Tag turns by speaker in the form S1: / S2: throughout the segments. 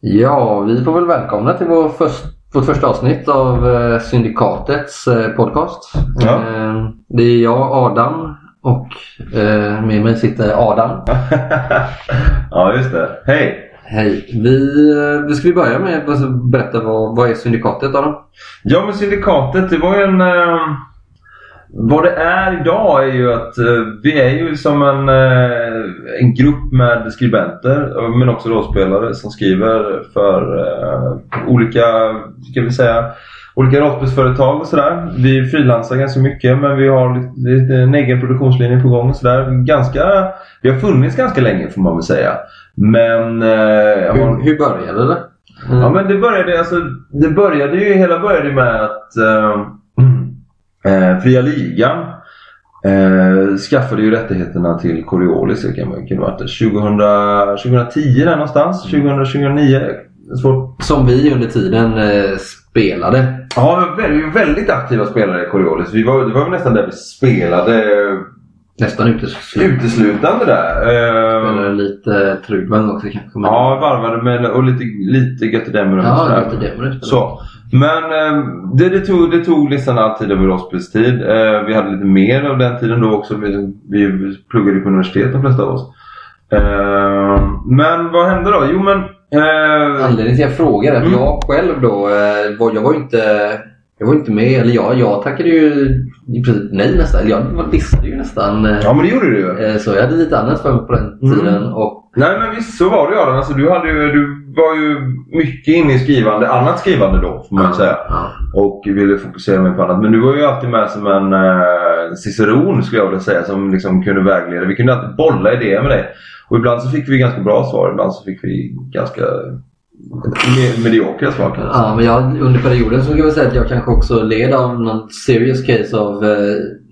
S1: Ja, vi får väl välkomna till vår först, vårt första avsnitt av eh, Syndikatets eh, podcast.
S2: Ja.
S1: Eh, det är jag, Adam, och med mig sitter Adam.
S2: ja, just det. Hej!
S1: Hej! Vi, vi ska vi börja med att berätta vad, vad är Syndikatet Adam?
S2: Ja, men Syndikatet, det var en... Vad det är idag är ju att eh, vi är ju som en, eh, en grupp med skribenter eh, men också rollspelare som skriver för olika, ska vi säga, olika rollspelsföretag och sådär. Vi frilansar ganska mycket men vi har en egen produktionslinje på gång och sådär. Ganska, vi har funnits ganska länge får man väl säga. Men... Eh, har-
S1: Hur, hur började det? Mm.
S2: Ja men det började, alltså, det började ju, hela började med att eh, eh, Fria Ligan eh, skaffade ju rättigheterna till Coriolis, 2000, 2010 där någonstans, 2000, 2009. Svårt.
S1: Som vi under tiden eh, spelade.
S2: Ja, vi var väldigt, aktiva spelare i Coriolis. Vi var, det var väl nästan där vi spelade
S1: Nästan uteslutande.
S2: uteslutande där. Eh,
S1: Spelade lite Trudvang också kanske.
S2: Ja, varvade med och lite, lite Götterdämmer och
S1: ja Demonet.
S2: Så. Men eh, det, det, tog, det tog nästan all tid över rollspelstid. Eh, vi hade lite mer av den tiden då också. Vi, vi pluggade på universitet de flesta av oss. Eh, men vad hände då? Jo men...
S1: Anledningen till att jag frågar är att
S2: Mm.
S1: jag själv då, var, jag var ju inte jag var inte med, eller jag, jag tackade ju i princip nej nästan. Jag dissade ju nästan. eh,
S2: ja men det gjorde du ju.
S1: eh, Så jag hade lite annat för mig på den
S2: Mm.
S1: tiden. Och,
S2: Nej men visst så var det Adam. Alltså, du, hade du var ju mycket inne i skrivande, annat skrivande då får man ju säga.
S1: ja.
S2: och ville fokusera mer på annat. Men du var ju alltid med som en eh, ciceron skulle jag vilja säga som liksom kunde vägleda. Vi kunde alltid bolla idéer med dig. Och ibland så fick vi ganska bra svar, ibland så fick vi ganska mediokra svar kan man säga.
S1: Ja, men jag, under perioden så kan jag säga att jag kanske också led av någon serious case av eh,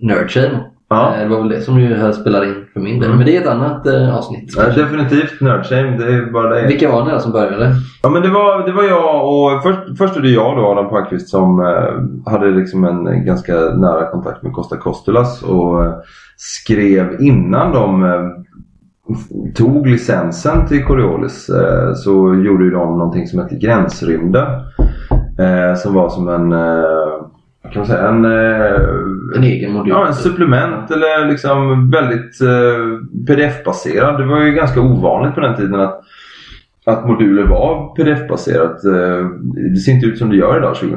S1: nerdshame.
S2: Ja.
S1: Eh, Det var väl det som ju spelar in för min del.
S2: Mm.
S1: Men det är ett annat eh, avsnitt.
S2: Ja, definitivt nerdshame, det är bara det.
S1: Vilka var ni då som började?
S2: Ja men det var, det var jag och först, först är det jag då Adam Palmqvist som eh, hade liksom en ganska nära kontakt med Costa Costulas och eh, skrev innan de eh, tog licensen till Coriolis eh, så gjorde ju de någonting som hette Gränsrymden. Eh, som var som en, eh, kan man säga, en
S1: En egen modul?
S2: Ja, en supplement eller liksom väldigt pdf-baserad. Det var ju ganska ovanligt på den tiden att, att moduler var pdf-baserat. Det ser inte ut som det gör idag 20,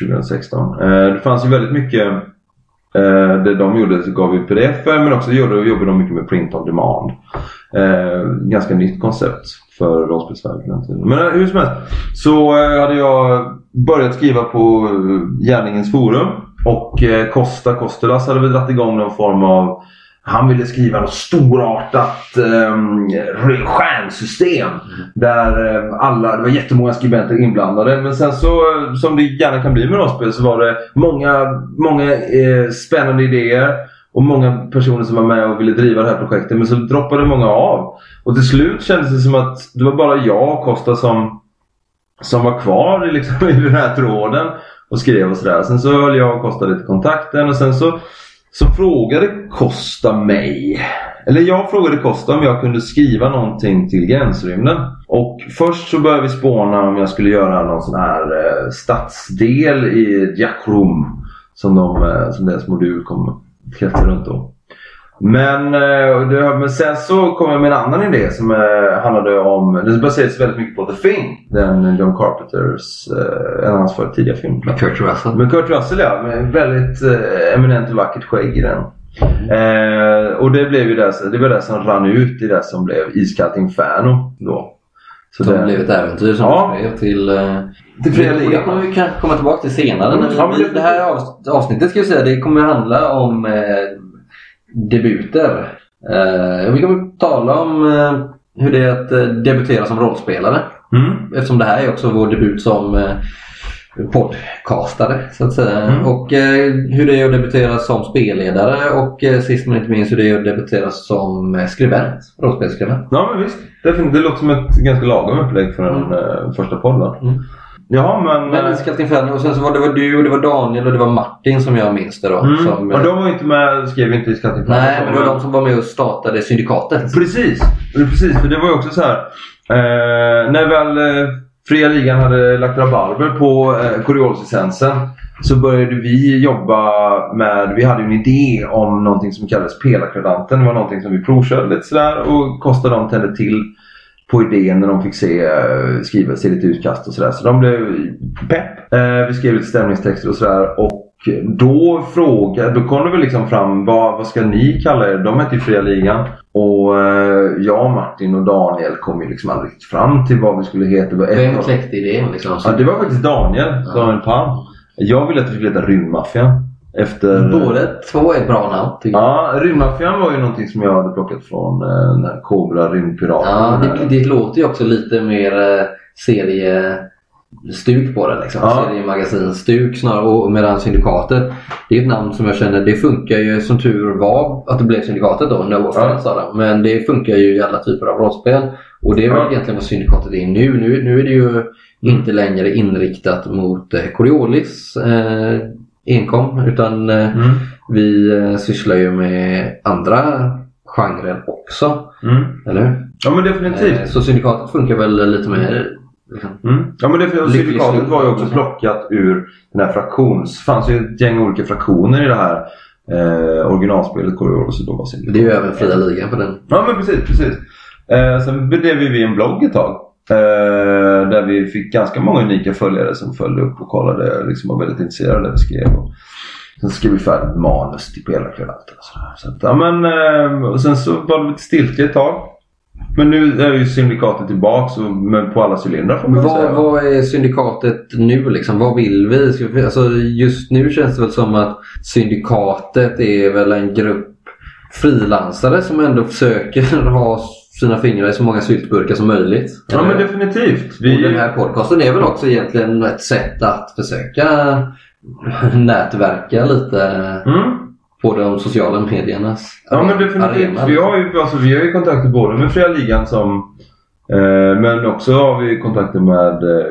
S2: 2016. Eh, det fanns ju väldigt mycket eh, det de gjorde så gav vi pdf men också gjorde, jobbade de mycket med print on demand. Eh, ganska nytt koncept för rollspelsvärlden på den tiden. Men eh, hur som helst så eh, hade jag börjat skriva på eh, Gärningens forum och eh, Costa Kostelas hade väl dragit igång någon form av han ville skriva något storartat eh, stjärnsystem. Där ehm, alla, det var jättemånga skribenter inblandade. Men sen så, eh, som det gärna kan bli med rollspel, så var det många, många eh, spännande idéer. Och många personer som var med och ville driva det här projektet. Men så droppade många av. Och till slut kändes det som att det var bara jag och Costa som, som var kvar i, liksom, i den här tråden. Och skrev och sådär. Sen så höll jag och Costa lite kontakten. Och sen så, så frågade Costa mig. Eller jag frågade Costa om jag kunde skriva någonting till gränsrymden. Och först så började vi spåna om jag skulle göra någon sån här eh, stadsdel i Jackroom. Som, de, eh, som deras modul kommer kretsa runt då. Men, eh, det, men sen så kom jag med en annan idé som eh, handlade om, den baserades väldigt mycket på The Thing. Den John Carpenters, eh, en av hans för tidiga filmer.
S1: Med Kurt Russell?
S2: Men Kurt Russell ja, med väldigt eminent och vackert skägg i den. Eh, och det blev ju det, det var det som rann ut i det som blev Iskallt Inferno då. Så
S1: Som
S2: det-
S1: blev ett äventyr som
S2: Ja.
S1: skrev till... eh,
S2: Till Fria
S1: det-
S2: Ligan.
S1: Det kommer vi kanske komma tillbaka till senare.
S2: Mm, ja, det-
S1: det här avs- avsnittet ska vi säga, det kommer handla om eh, debuter. Eh, vi kommer tala om eh, hur det är att eh, debutera som rollspelare.
S2: Mm.
S1: Eftersom det här är också vår debut som eh, podcastare så att säga.
S2: Mm.
S1: Och hur det är att debutera som spelledare och sist men inte minst hur det är att debutera som skribent. Rollspelsskribent.
S2: Ja men visst. Det låter som ett ganska lagom upplägg för en
S1: Mm.
S2: första podd Jaha men...
S1: Men
S2: eh,
S1: Iskallt Inferno och sen så var det, var du och det var Daniel och det var Martin som jag minns det då.
S2: Mm.
S1: Som,
S2: och de var inte med, skrev inte i Skatteinförande.
S1: nej, men det var de som var med och startade Syndikatet.
S2: Precis, precis. För det var ju också så här. Eh, när väl eh, fria ligan hade lagt rabarber på eh, Coriolis-licensen så började vi jobba med, vi hade en idé om någonting som kallades pelarkvadanten. Det var någonting som vi provkörde lite sådär och Costa de tände till på idén när de fick se, eh, skriva sig lite utkast och sådär. Så de blev pepp. Eh, vi skrev lite stämningstexter och sådär. Och då frågade, då kom det väl liksom fram vad, vad ska ni kalla er? De hette ju Fria Ligan. Och eh, jag, Martin och Daniel kom ju liksom aldrig fram till vad vi skulle heta. Det var ett
S1: Vem kläckte idén liksom?
S2: Ja, det var faktiskt Daniel. Daniel Palm. Jag ville att vi skulle heta Rymdmaffian. Efter...
S1: Båda två är ett bra namn tycker jag.
S2: Ja, Rymdmaffian var ju någonting som jag hade plockat från eh, den här Cobra Rymdpiraten.
S1: Ja,
S2: Den
S1: det, det låter ju också lite mer eh, seriestuk på det. Liksom.
S2: Ja.
S1: Seriemagasinstuk snarare. Och medan Syndikatet, det är ett namn som jag känner, det funkar ju som tur var att det blev Syndikatet då, No offense Adam. Men det funkar ju i alla typer av rollspel. Och det är väl
S2: Ja.
S1: egentligen vad Syndikatet är nu. Nu, nu är det ju inte längre inriktat mot eh, Coriolis eh, enkom. Utan eh,
S2: Mm.
S1: vi eh, sysslar ju med andra genrer också.
S2: Mm.
S1: Eller hur?
S2: Ja men definitivt.
S1: Eh, Så syndikatet funkar väl lite mer... Liksom.
S2: Mm. Ja men det, Syndikatet var ju också plockat ur den här fraktions... Det fanns ju ett gäng olika fraktioner i det här eh, originalspelet och Syndikatet.
S1: Det är ju även fria ligan på den.
S2: Ja men precis, precis. Eh, sen bedrev vi en blogg ett tag. Eh, där vi fick ganska många unika följare som följde upp och kollade liksom var väldigt intresserade av det vi skrev. Och sen skrev vi färdigt manus till pelarkvadanten och sådär. Så att, ja, men, eh, och sen så var det lite stiltje ett tag. Men nu är ju syndikatet men på alla cylindrar får man väl säga.
S1: vad, vad är syndikatet nu liksom? Vad vill vi? Alltså, just nu känns det väl som att syndikatet är väl en grupp frilansare som ändå försöker ha sina fingrar i så många syltburkar som möjligt.
S2: Ja men definitivt.
S1: Och den här podcasten är väl också egentligen ett sätt att försöka nätverka lite
S2: Mm.
S1: på de sociala mediernas
S2: Ja men definitivt.
S1: arena.
S2: Vi har ju, alltså, vi har ju kontakter både med Fria Ligan som eh, men också har vi kontakter med eh,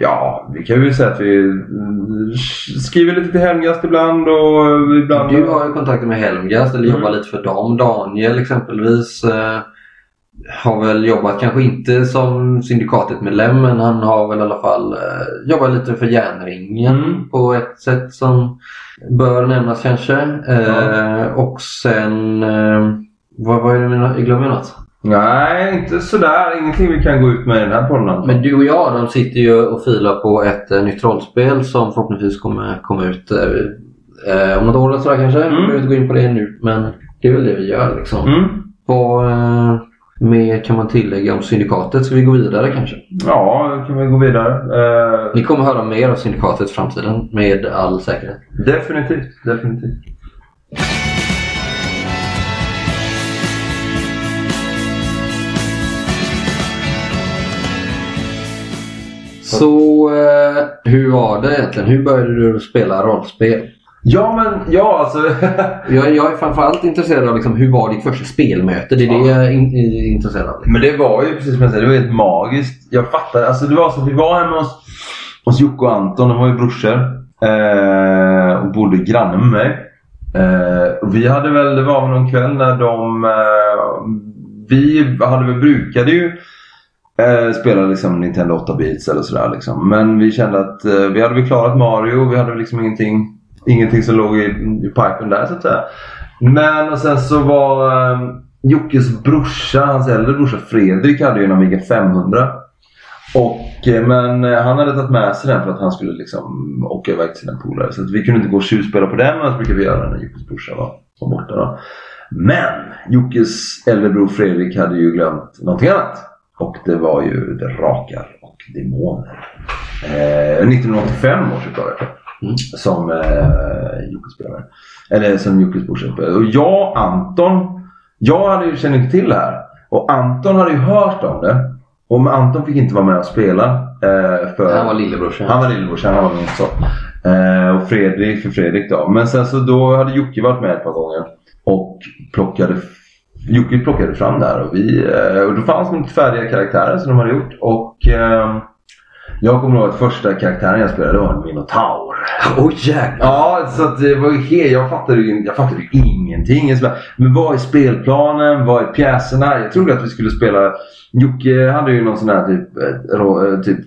S2: Ja, vi kan ju säga att vi mm, skriver lite till Helmgast ibland och eh, ibland...
S1: Du har ju kontakter med Helmgast eller
S2: Mm.
S1: jobbar lite för dem. Daniel exempelvis eh, har väl jobbat, kanske inte som syndikatet-medlem men han har väl i alla fall eh, jobbat lite för järnringen
S2: Mm.
S1: på ett sätt som bör nämnas kanske. Eh,
S2: Ja.
S1: Och sen, eh, vad, vad är det med, jag glömmer något.
S2: Nej, inte sådär. Ingenting vi kan gå ut med i den här podden.
S1: Men du och jag de sitter ju och filar på ett eh, nytt rollspel som förhoppningsvis kommer komma ut eh, eh, om något år eller sådär kanske.
S2: Mm.
S1: Vi behöver inte gå in på det nu men det är väl det vi gör liksom.
S2: Mm.
S1: Eh, mer kan man tillägga om Syndikatet? Ska vi gå vidare kanske?
S2: Ja, kan vi gå vidare. Eh,
S1: Ni kommer höra mer av Syndikatet i framtiden med all säkerhet.
S2: definitivt, definitivt.
S1: Så eh, hur var det egentligen? Hur började du spela rollspel?
S2: Ja, men ja alltså.
S1: Jag, jag är framförallt intresserad av liksom, hur var ditt första spelmöte? Det är det jag är in, är intresserad av.
S2: Men det var ju precis som jag säger, det var helt magiskt. Jag fattar. Alltså det var så att vi var hemma hos, hos Jocke och Anton, de var ju brorsor. Eh, och bodde granne med mig. Eh, vi hade väl, det var väl någon kväll när de... Eh, vi hade väl, brukade ju eh, spela liksom Nintendo 8-bits eller sådär liksom. Men vi kände att eh, vi hade väl klarat Mario, vi hade väl liksom ingenting, ingenting som låg i, i pipen där så att säga. Men och sen så var eh, Jockes brorsa, hans äldre brorsa Fredrik hade ju en Amiga 500. Och, eh, men eh, han hade tagit med sig den för att han skulle liksom åka iväg till sina polare. Så att vi kunde inte gå och tjuvspela på den, men brukade vi göra när Jockes brorsa var, var borta. Då. Men Jockes äldre bror Fredrik hade ju glömt någonting annat. Och det var ju Drakar och Demoner. Eh, 1985 års upplaga.
S1: Mm.
S2: Som eh, Jocke spelade. Eller som Jockes brorsa. Och jag, Anton. Jag hade ju, kände inte till det här. Och Anton hade ju hört om det. Och Anton fick inte vara med och spela. Eh, för
S1: Han var lillebrorsan.
S2: han var lillebrorsan, han var min son. Eh, och Fredrik för Fredrik då. Men sen så då hade Jocke varit med ett par gånger. Och plockade Jocke plockade fram det här och, vi, eh, och då fanns det lite färdiga karaktärer som de hade gjort. Och eh, Jag kommer ihåg att första karaktären jag spelade var en minotaur.
S1: Oj jäklar!
S2: Ja, så att det var helt, jag fattade ju jag fattade ju ingenting. Bara, Men vad är spelplanen? Vad är pjäserna? Jag trodde att vi skulle spela... Jocke hade ju någon sån här typ, eh, eh, typ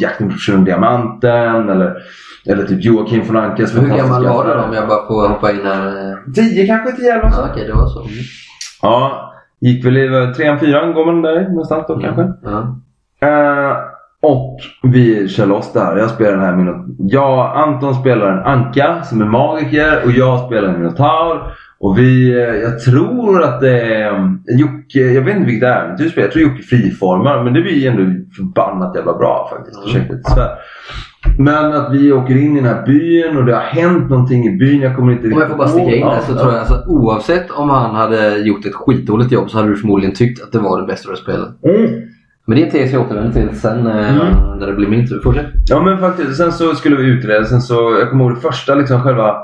S2: Jakten på Diamanten eller, eller typ Joakim von Ankes
S1: Hur gammal var du då om jag bara får hoppa in här?
S2: Tio kanske, tio elva.
S1: Ja, Okej, det var så.
S2: Ja, gick väl i eh, trean, fyran går man där någonstans då kanske.
S1: Ja.
S2: Eh, och vi kör loss där. Jag spelar den här minot... Jag, Anton spelar en anka som är magiker och jag spelar en minotaur. Och vi, eh, jag tror att det är um, Jocke, jag vet inte vilket äventyr du spelar. Jag tror Jocke friformar men det blir ändå förbannat jävla bra faktiskt.
S1: Mm.
S2: Ursäkta lite svär. Men att vi åker in i den här byn och det har hänt någonting i byn. Jag kommer inte
S1: Om jag får bara sticka in där så tror jag alltså, oavsett om han hade gjort ett skitdåligt jobb så hade du förmodligen tyckt att det var det bästa du spelat.
S2: Mm.
S1: Men det är tes jag återvänder till sen eh,
S2: Mm.
S1: när det blir min tur. Fortsätt.
S2: Ja men faktiskt. Sen så skulle vi utreda. Sen så, jag kommer ihåg det första liksom själva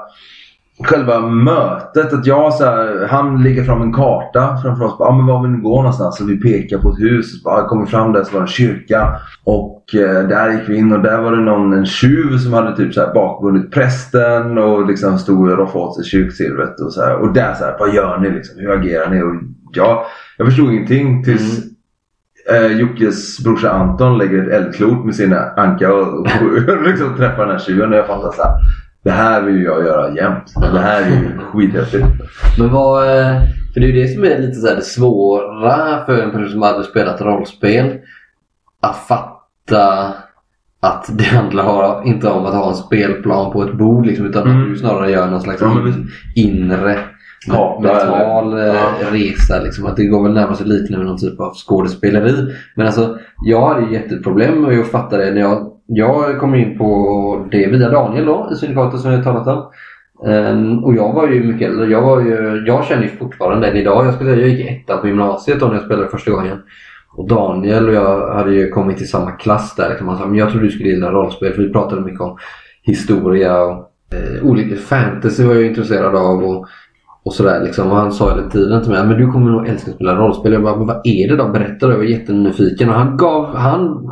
S2: Själva mötet. Att jag så här, han lägger fram en karta framför oss. Ja men var vill ni gå någonstans? Så vi pekar på ett hus. Så bara, kommer fram där så var det en kyrka. Och eh, där gick vi in och där var det någon, en tjuv som hade typ så här bakbundit prästen och liksom stod och roffade åt sig kyrksilvret. Och, så här. och där så här, vad gör ni liksom? Hur agerar ni? Och ja, jag förstod ingenting tills eh, Jockes brorsa Anton lägger ett eldklot med sina anka och, och, liksom träffar den här tjuven och jag fattar så här. Det här vill jag göra jämt. Det här är ju skithäftigt.
S1: Men vad... eh, För det är ju det som är lite så det svåra för en person som aldrig spelat rollspel. Att fatta att det handlar inte om att ha en spelplan på ett bord liksom, utan
S2: Mm.
S1: att du snarare gör någon slags
S2: visst.
S1: inre Eh,
S2: Ja.
S1: resa. Liksom. Att det går väl närmast lite med någon typ av skådespeleri. Men alltså, jag hade ju jätteproblem med att fatta det när jag, jag kom in på det via Daniel då, i Syndikatet som jag talat om. Ehm, och jag var ju mycket äldre. Jag, var ju, jag känner ju fortfarande den idag. Jag, skulle, säga, jag gick i ettan på gymnasiet då när jag spelade första gången. Och Daniel och jag hade ju kommit i samma klass där. Liksom. Han sa, men jag tror du skulle gilla rollspel. För vi pratade mycket om historia och eh, olika fantasy var jag intresserad av. Och, och sådär liksom. Och han sa hela tiden till mig men du kommer nog älska att spela rollspel. Jag bara, men vad är det då? Berätta då. Jag var jättenyfiken. Och han gav, han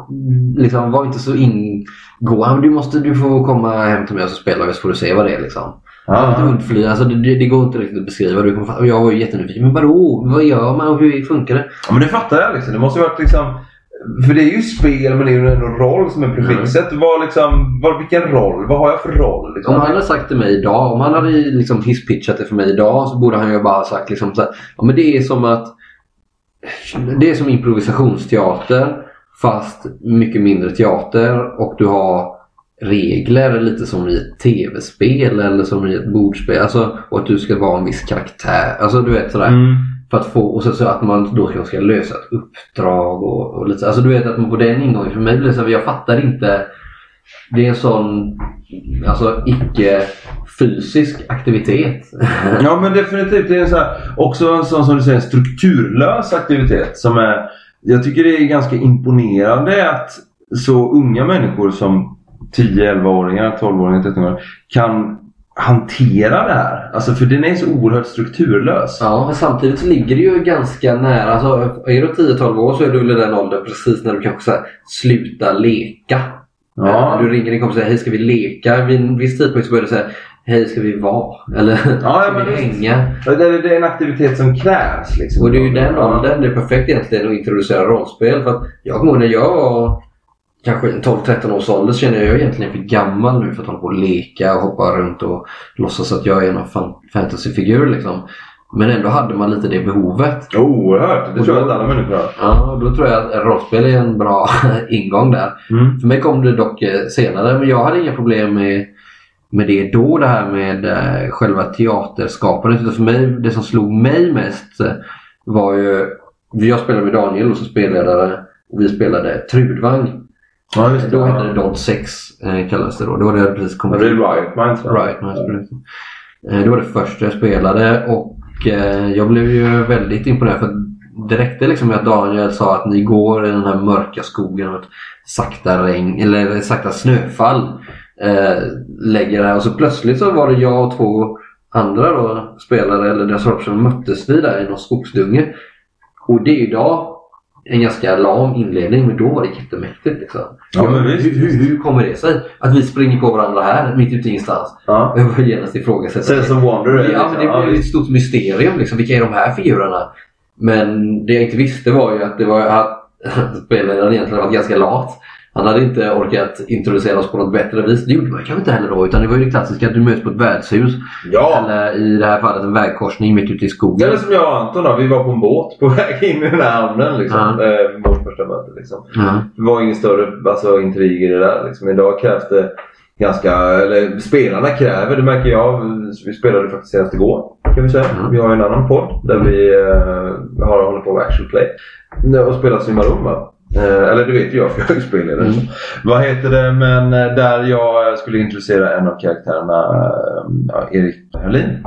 S1: liksom var inte så ingående. Du måste, du får komma hem till mig och så spelar vi så får du se vad det är liksom. Ett undfly, alltså det, det, går inte riktigt att beskriva. Du kommer, jag var ju jättenyfiken. Men vadå? Vad gör man och hur funkar det?
S2: Ja men det fattar jag liksom. Det måste ju varit liksom... För det är ju spel men det är ju ändå roll som är prefixet. Vad liksom, vad, vilken roll? Vad har jag för roll? Liksom?
S1: Om han hade sagt det mig idag, om han hade liksom hisspitchat det för mig idag så borde han ju bara ha sagt liksom så här, ja men det är som att det är som improvisationsteater fast mycket mindre teater och du har regler lite som i ett tv-spel eller som i ett bordspel. Alltså, och att du ska vara en viss karaktär. Alltså du vet sådär.
S2: Mm.
S1: För att få, och så, så att man då ska, ska lösa ett uppdrag och, och lite så. Alltså du vet att man på den ingången, för mig blir det så här, jag fattar inte. Det är en sån, alltså icke fysisk aktivitet.
S2: Ja men definitivt. Det är så här, också en sån som du säger, en strukturlös aktivitet. Som är, jag tycker det är ganska imponerande att så unga människor som 10-11-åringar, 12-åringar, 13-åringar kan hantera det här. Alltså för den är så oerhört strukturlös.
S1: Ja, men samtidigt så ligger det ju ganska nära. Alltså, är du 10-12 år så är du i den åldern precis när du kanske så slutar leka.
S2: Ja.
S1: Du ringer din kompis och säger hej ska vi leka? Vid en viss tidpunkt så börjar du säga hej ska vi vara? Eller
S2: Ja,
S1: ska vi hänga?
S2: Det är, det är en aktivitet som krävs. Liksom.
S1: Och det är ju den åldern det är perfekt egentligen att introducera rollspel. För att jag kommer ihåg när jag var kanske 12-13 års ålder så känner jag mig egentligen för gammal nu för att hålla på och leka och hoppa runt och låtsas att jag är fan- fantasyfigur liksom. Men ändå hade man lite det behovet.
S2: Oerhört. Det tror jag att alla människor har.
S1: Ja, då tror jag att rollspel är en bra ingång där.
S2: Mm.
S1: För mig kom det dock eh, senare, men jag hade inga problem med, med det då, det här med eh, själva teaterskapandet. Utan för mig, det som slog mig mest eh, var ju, jag spelade med Daniel och så spelade och vi spelade Trudvang.
S2: Ja, just det.
S1: Då hette det Dot 6 eh, kallades det då. Det var det jag precis
S2: det är Riot Minds?
S1: Right, product. Eh, Det var det första jag spelade och eh, jag blev ju väldigt imponerad för det räckte liksom med att Daniel sa att ni går i den här mörka skogen och ett sakta regn, eller sakta snöfall eh, lägger det här och så plötsligt så var det jag och två andra då, spelare eller deras rollpersoner möttes vi där i någon skogsdunge. Och det idag en ganska lam inledning men då var det jättemäktigt. Liksom.
S2: Ja, men
S1: hur, hur, hur kommer det sig att vi springer på varandra här mitt ute i ingenstans?
S2: Ja.
S1: Jag var genast ifrågasätta
S2: Sense of wonder är
S1: Ja,
S2: liksom,
S1: men det
S2: ja,
S1: blev ett stort mysterium. Liksom. Vilka är de här figurerna? Men det jag inte visste var ju att det var att spelaren egentligen var ganska lat. Han hade inte orkat introducera oss på något bättre vis. Det gjorde man kanske inte heller då. Utan det var ju det klassiska att du möts på ett värdshus.
S2: Ja.
S1: Eller i det här fallet en vägkorsning mitt ute i skogen.
S2: Eller som jag och Anton då, vi var på en båt på väg in i den här hamnen. Liksom,
S1: Ja.
S2: eh, vårt första möte. Liksom.
S1: Ja.
S2: Det var ingen större alltså, intriger i det där. Liksom. Idag krävs det ganska, eller spelarna kräver, det märker jag. Vi spelade faktiskt senast igår kan vi säga.
S1: Mm.
S2: Vi har en annan podd där vi eh, har, håller på med action play. Och spelar Simarumba. Eh, eller det vet jag för jag är ju spelledare.
S1: Mm.
S2: Vad heter det? Men eh, där jag skulle introducera en av karaktärerna, eh, ja, Erik Herlin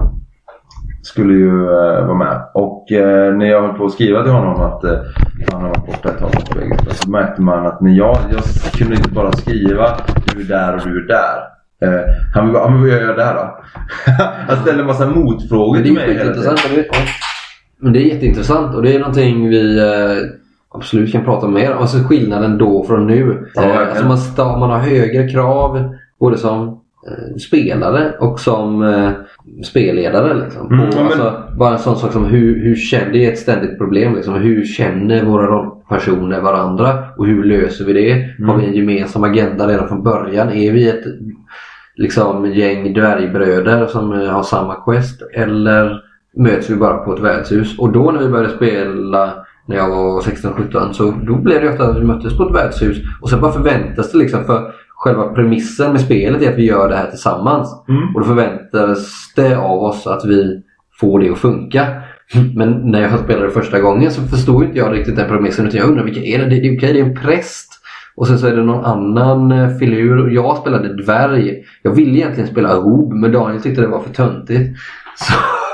S2: skulle ju eh, vara med. Och eh, när jag höll på att skriva till honom att eh, han har varit borta ett tag så märkte man att när jag, jag kunde inte bara skriva du är där och du är där. Han bara, "Ja, men vad gör jag där då? han ställde en massa motfrågor till mig hela tiden.
S1: Men det är jätteintressant och det är någonting vi absolut kan prata mer om. Alltså skillnaden då från nu.
S2: Ja,
S1: Eh, alltså man, sta- man har högre krav både som eh, spelare och som eh, spelledare. Liksom,
S2: Mm, ja, men-
S1: alltså, bara en sån sak som hur, hur känner, det är ett ständigt problem. Liksom, hur känner våra rollpersoner varandra och hur löser vi det?
S2: Mm.
S1: Har vi en gemensam agenda redan från början? Är vi ett liksom, gäng dvärgbröder som eh, har samma quest? Eller möts vi bara på ett värdshus? Och då när vi började spela när jag var 16-17 så då blev det ofta att vi möttes på ett värdshus och sen bara förväntas det liksom för själva premissen med spelet är att vi gör det här tillsammans.
S2: Mm.
S1: Och då förväntas det av oss att vi får det att funka. Men när jag spelade första gången så förstod inte jag riktigt den premissen utan jag undrar vilka är det? Det, är okej, det är en präst. Och sen så är det någon annan eh, filur. Jag spelade dvärg. Jag ville egentligen spela hob men Daniel tyckte det var för töntigt. Så,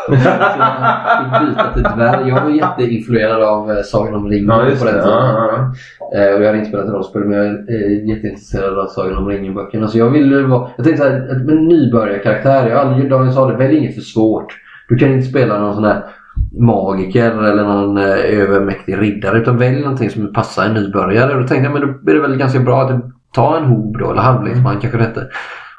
S1: byta till dvärg. Jag var jätteinfluerad av eh, Sagan om ringen
S2: Ja,
S1: på den tiden.
S2: Ja, ja,
S1: Eh, och jag hade inte spelat rollspel men jag är eh, jätteintresserad av Sagan om ringen-böckerna. Så jag ville vara... Jag tänkte såhär, en nybörjarkaraktär. Jag aldrig, Daniel sa det, välj inget för svårt. Du kan inte spela någon sån här magiker eller någon övermäktig riddare. Utan välj någonting som passar en nybörjare. Och då tänkte jag, men då är det väl ganska bra att ta en hob då, eller halvleksman kanske det hette.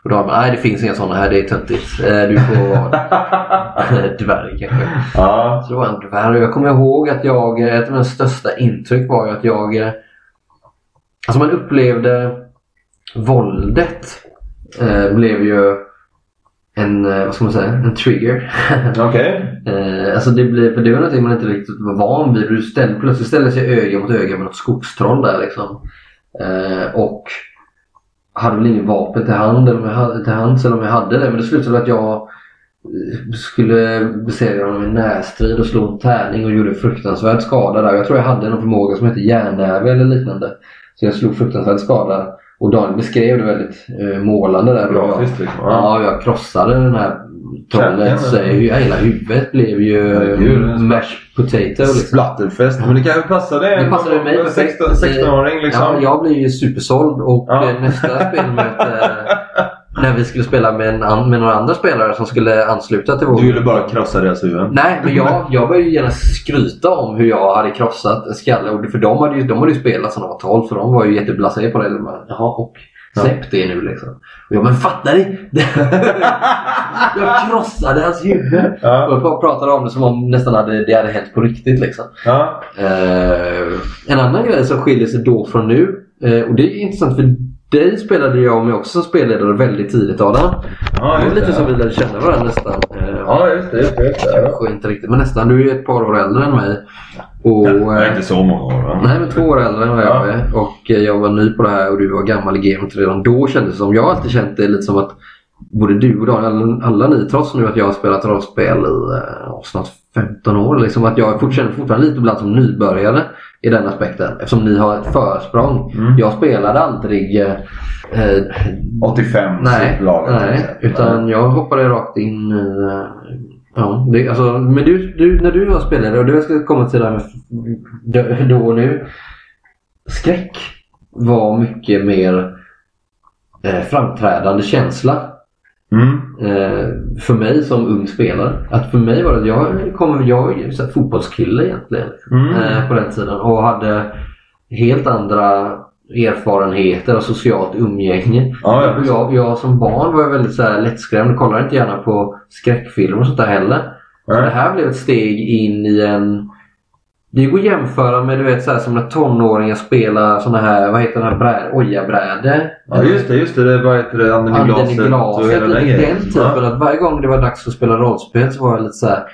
S1: Och då har man, nej det finns inga sådana här, det är töntigt. Eh, du får vara dvärg kanske.
S2: ja.
S1: Så det var en dvärg. Jag kommer ihåg att jag, eh, ett av mina största intryck var ju att jag... eh, Alltså man upplevde våldet eh, blev ju en, vad ska man säga, en trigger.
S2: Okej.
S1: eh, alltså det blev, för det var någonting man inte riktigt var van vid. Du ställde, plötsligt ställde sig öga mot öga med något skogstroll där liksom. Eh, och hade väl ingen vapen till, hand, eller om jag hade, till hands eller om jag hade det. Men det slutade med att jag eh, skulle besegra honom i närstrid och slå en tärning och gjorde fruktansvärd skada där. Jag tror jag hade någon förmåga som hette järnnäve eller liknande. Så jag slog fruktansvärd skada. Och Daniel beskrev det väldigt eh, målande där.
S2: Grafiskt liksom.
S1: Ja, jag krossade den här eh, hu- Hela huvudet blev ju mashed potato. Liksom.
S2: Splatterfest. Men det kan ju passa dig.
S1: Det passade mig
S2: En
S1: perfekt.
S2: 16 16-åring liksom.
S1: Ja, jag blev ju supersåld och
S2: Ja.
S1: eh, nästa spelmöte när vi skulle spela med, en, med några andra spelare som skulle ansluta till vår...
S2: Du ville bara krossa deras huvuden.
S1: Nej, men jag, jag började ju gärna skryta om hur jag hade krossat en skalle. För de hade ju, de hade ju spelat sedan de var 12 så de var ju jätteblasé på det. Jaha, och släpp det nu liksom. Och jag, men fattar ni? jag krossade hans huvud.
S2: Ja.
S1: Och jag pratade om det som om nästan hade, det hade hänt på riktigt liksom.
S2: Ja.
S1: Eh, en annan grej som skiljer sig då från nu. Eh, och det är intressant för dig spelade jag med också som spelledare väldigt tidigt Adam.
S2: Ja,
S1: det var lite som vi lärde känna varandra nästan. Eh,
S2: Ja, just det. Just det, just det.
S1: Kanske inte riktigt men nästan. Du är ett par år äldre än mig. Och,
S2: är
S1: eh,
S2: inte så många år va?
S1: Nej men två år äldre än vad jag
S2: Ja.
S1: är. Och eh, jag var ny på det här och du var gammal i gamet redan då kändes det som. Jag har alltid känt det lite som att både du och Daniel, alla, alla ni, trots nu att jag har spelat rollspel i eh, snart 15 år, liksom att jag fortfarande, fortfarande lite ibland som nybörjare i den aspekten. Eftersom ni har ett försprång.
S2: Mm.
S1: Jag spelade aldrig eh, eh,
S2: 85
S1: Nej,
S2: laget.
S1: nej
S2: exempel.
S1: utan jag hoppade rakt in i... Ja, det, alltså, men du, du, när du var spelare, och det ska komma till det här med då- och nu. Skräck var mycket mer eh, framträdande känsla.
S2: Mm.
S1: Eh, för mig som ung spelare. Att för mig var det, jag kom, jag var ju fotbollskille egentligen.
S2: Mm.
S1: Eh, på den tiden och hade helt andra erfarenheter och socialt umgänge.
S2: Ja, ja,
S1: Och jag, jag som barn var jag väldigt så här lättskrämd. Kollade inte gärna på skräckfilmer och sånt där heller. Så
S2: Nej.
S1: det här blev ett steg in i en... Det går att jämföra med du vet så här, som när tonåringar spelar såna här, vad heter den här bräd.
S2: Ja just det, just det. det vad heter det? Anden i glaset,
S1: glaset.
S2: och hela den
S1: Den, typen.
S2: Ja.
S1: Att varje gång det var dags att spela rollspel så var jag lite så här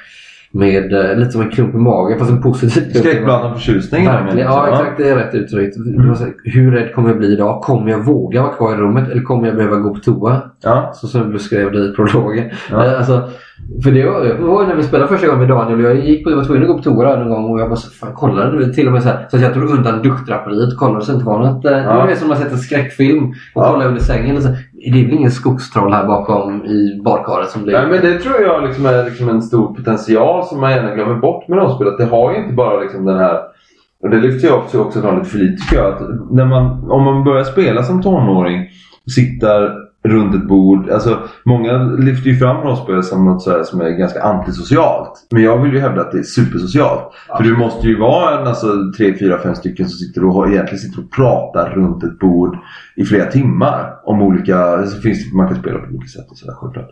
S1: med eh, lite som en klump i magen fast en positiv klump.
S2: Skräckblandad förtjusning.
S1: Verkligen. Ja, exakt. Det är rätt uttryckt. Var här, Hur rädd kommer jag bli idag? Kommer jag våga vara kvar i rummet eller kommer jag behöva gå på toa?
S2: Ja.
S1: Så som du skrev det i prologen.
S2: Ja.
S1: Eh, Alltså, för det var, det var när vi spelade första gången med Daniel jag gick på, jag var tvungen att gå på toa någon gång och jag bara så, fan, kollade till och med så här, så att jag tog undan duschdraperiet och kollade så det inte var något. eh,
S2: Ja.
S1: Det är som man sett en skräckfilm och
S2: Ja.
S1: kollar under sängen och så, det är väl ingen skogstroll här bakom i badkaret som blir...
S2: Nej, men det tror jag liksom är liksom en stor potential som man gärna glömmer bort med rollspel. Att det har ju inte bara liksom den här och det lyfter jag också, också fram lite för lite tycker jag. Att när man, om man börjar spela som tonåring och sitter runt ett bord. Alltså, många lyfter ju fram rollspel som något så här som är ganska antisocialt. Men jag vill ju hävda att det är supersocialt. För du måste ju vara en, alltså, tre, fyra, fem stycken som sitter och egentligen sitter och pratar runt ett bord i flera timmar. Om olika, så finns det, man kan spela på olika sätt och sådär självklart.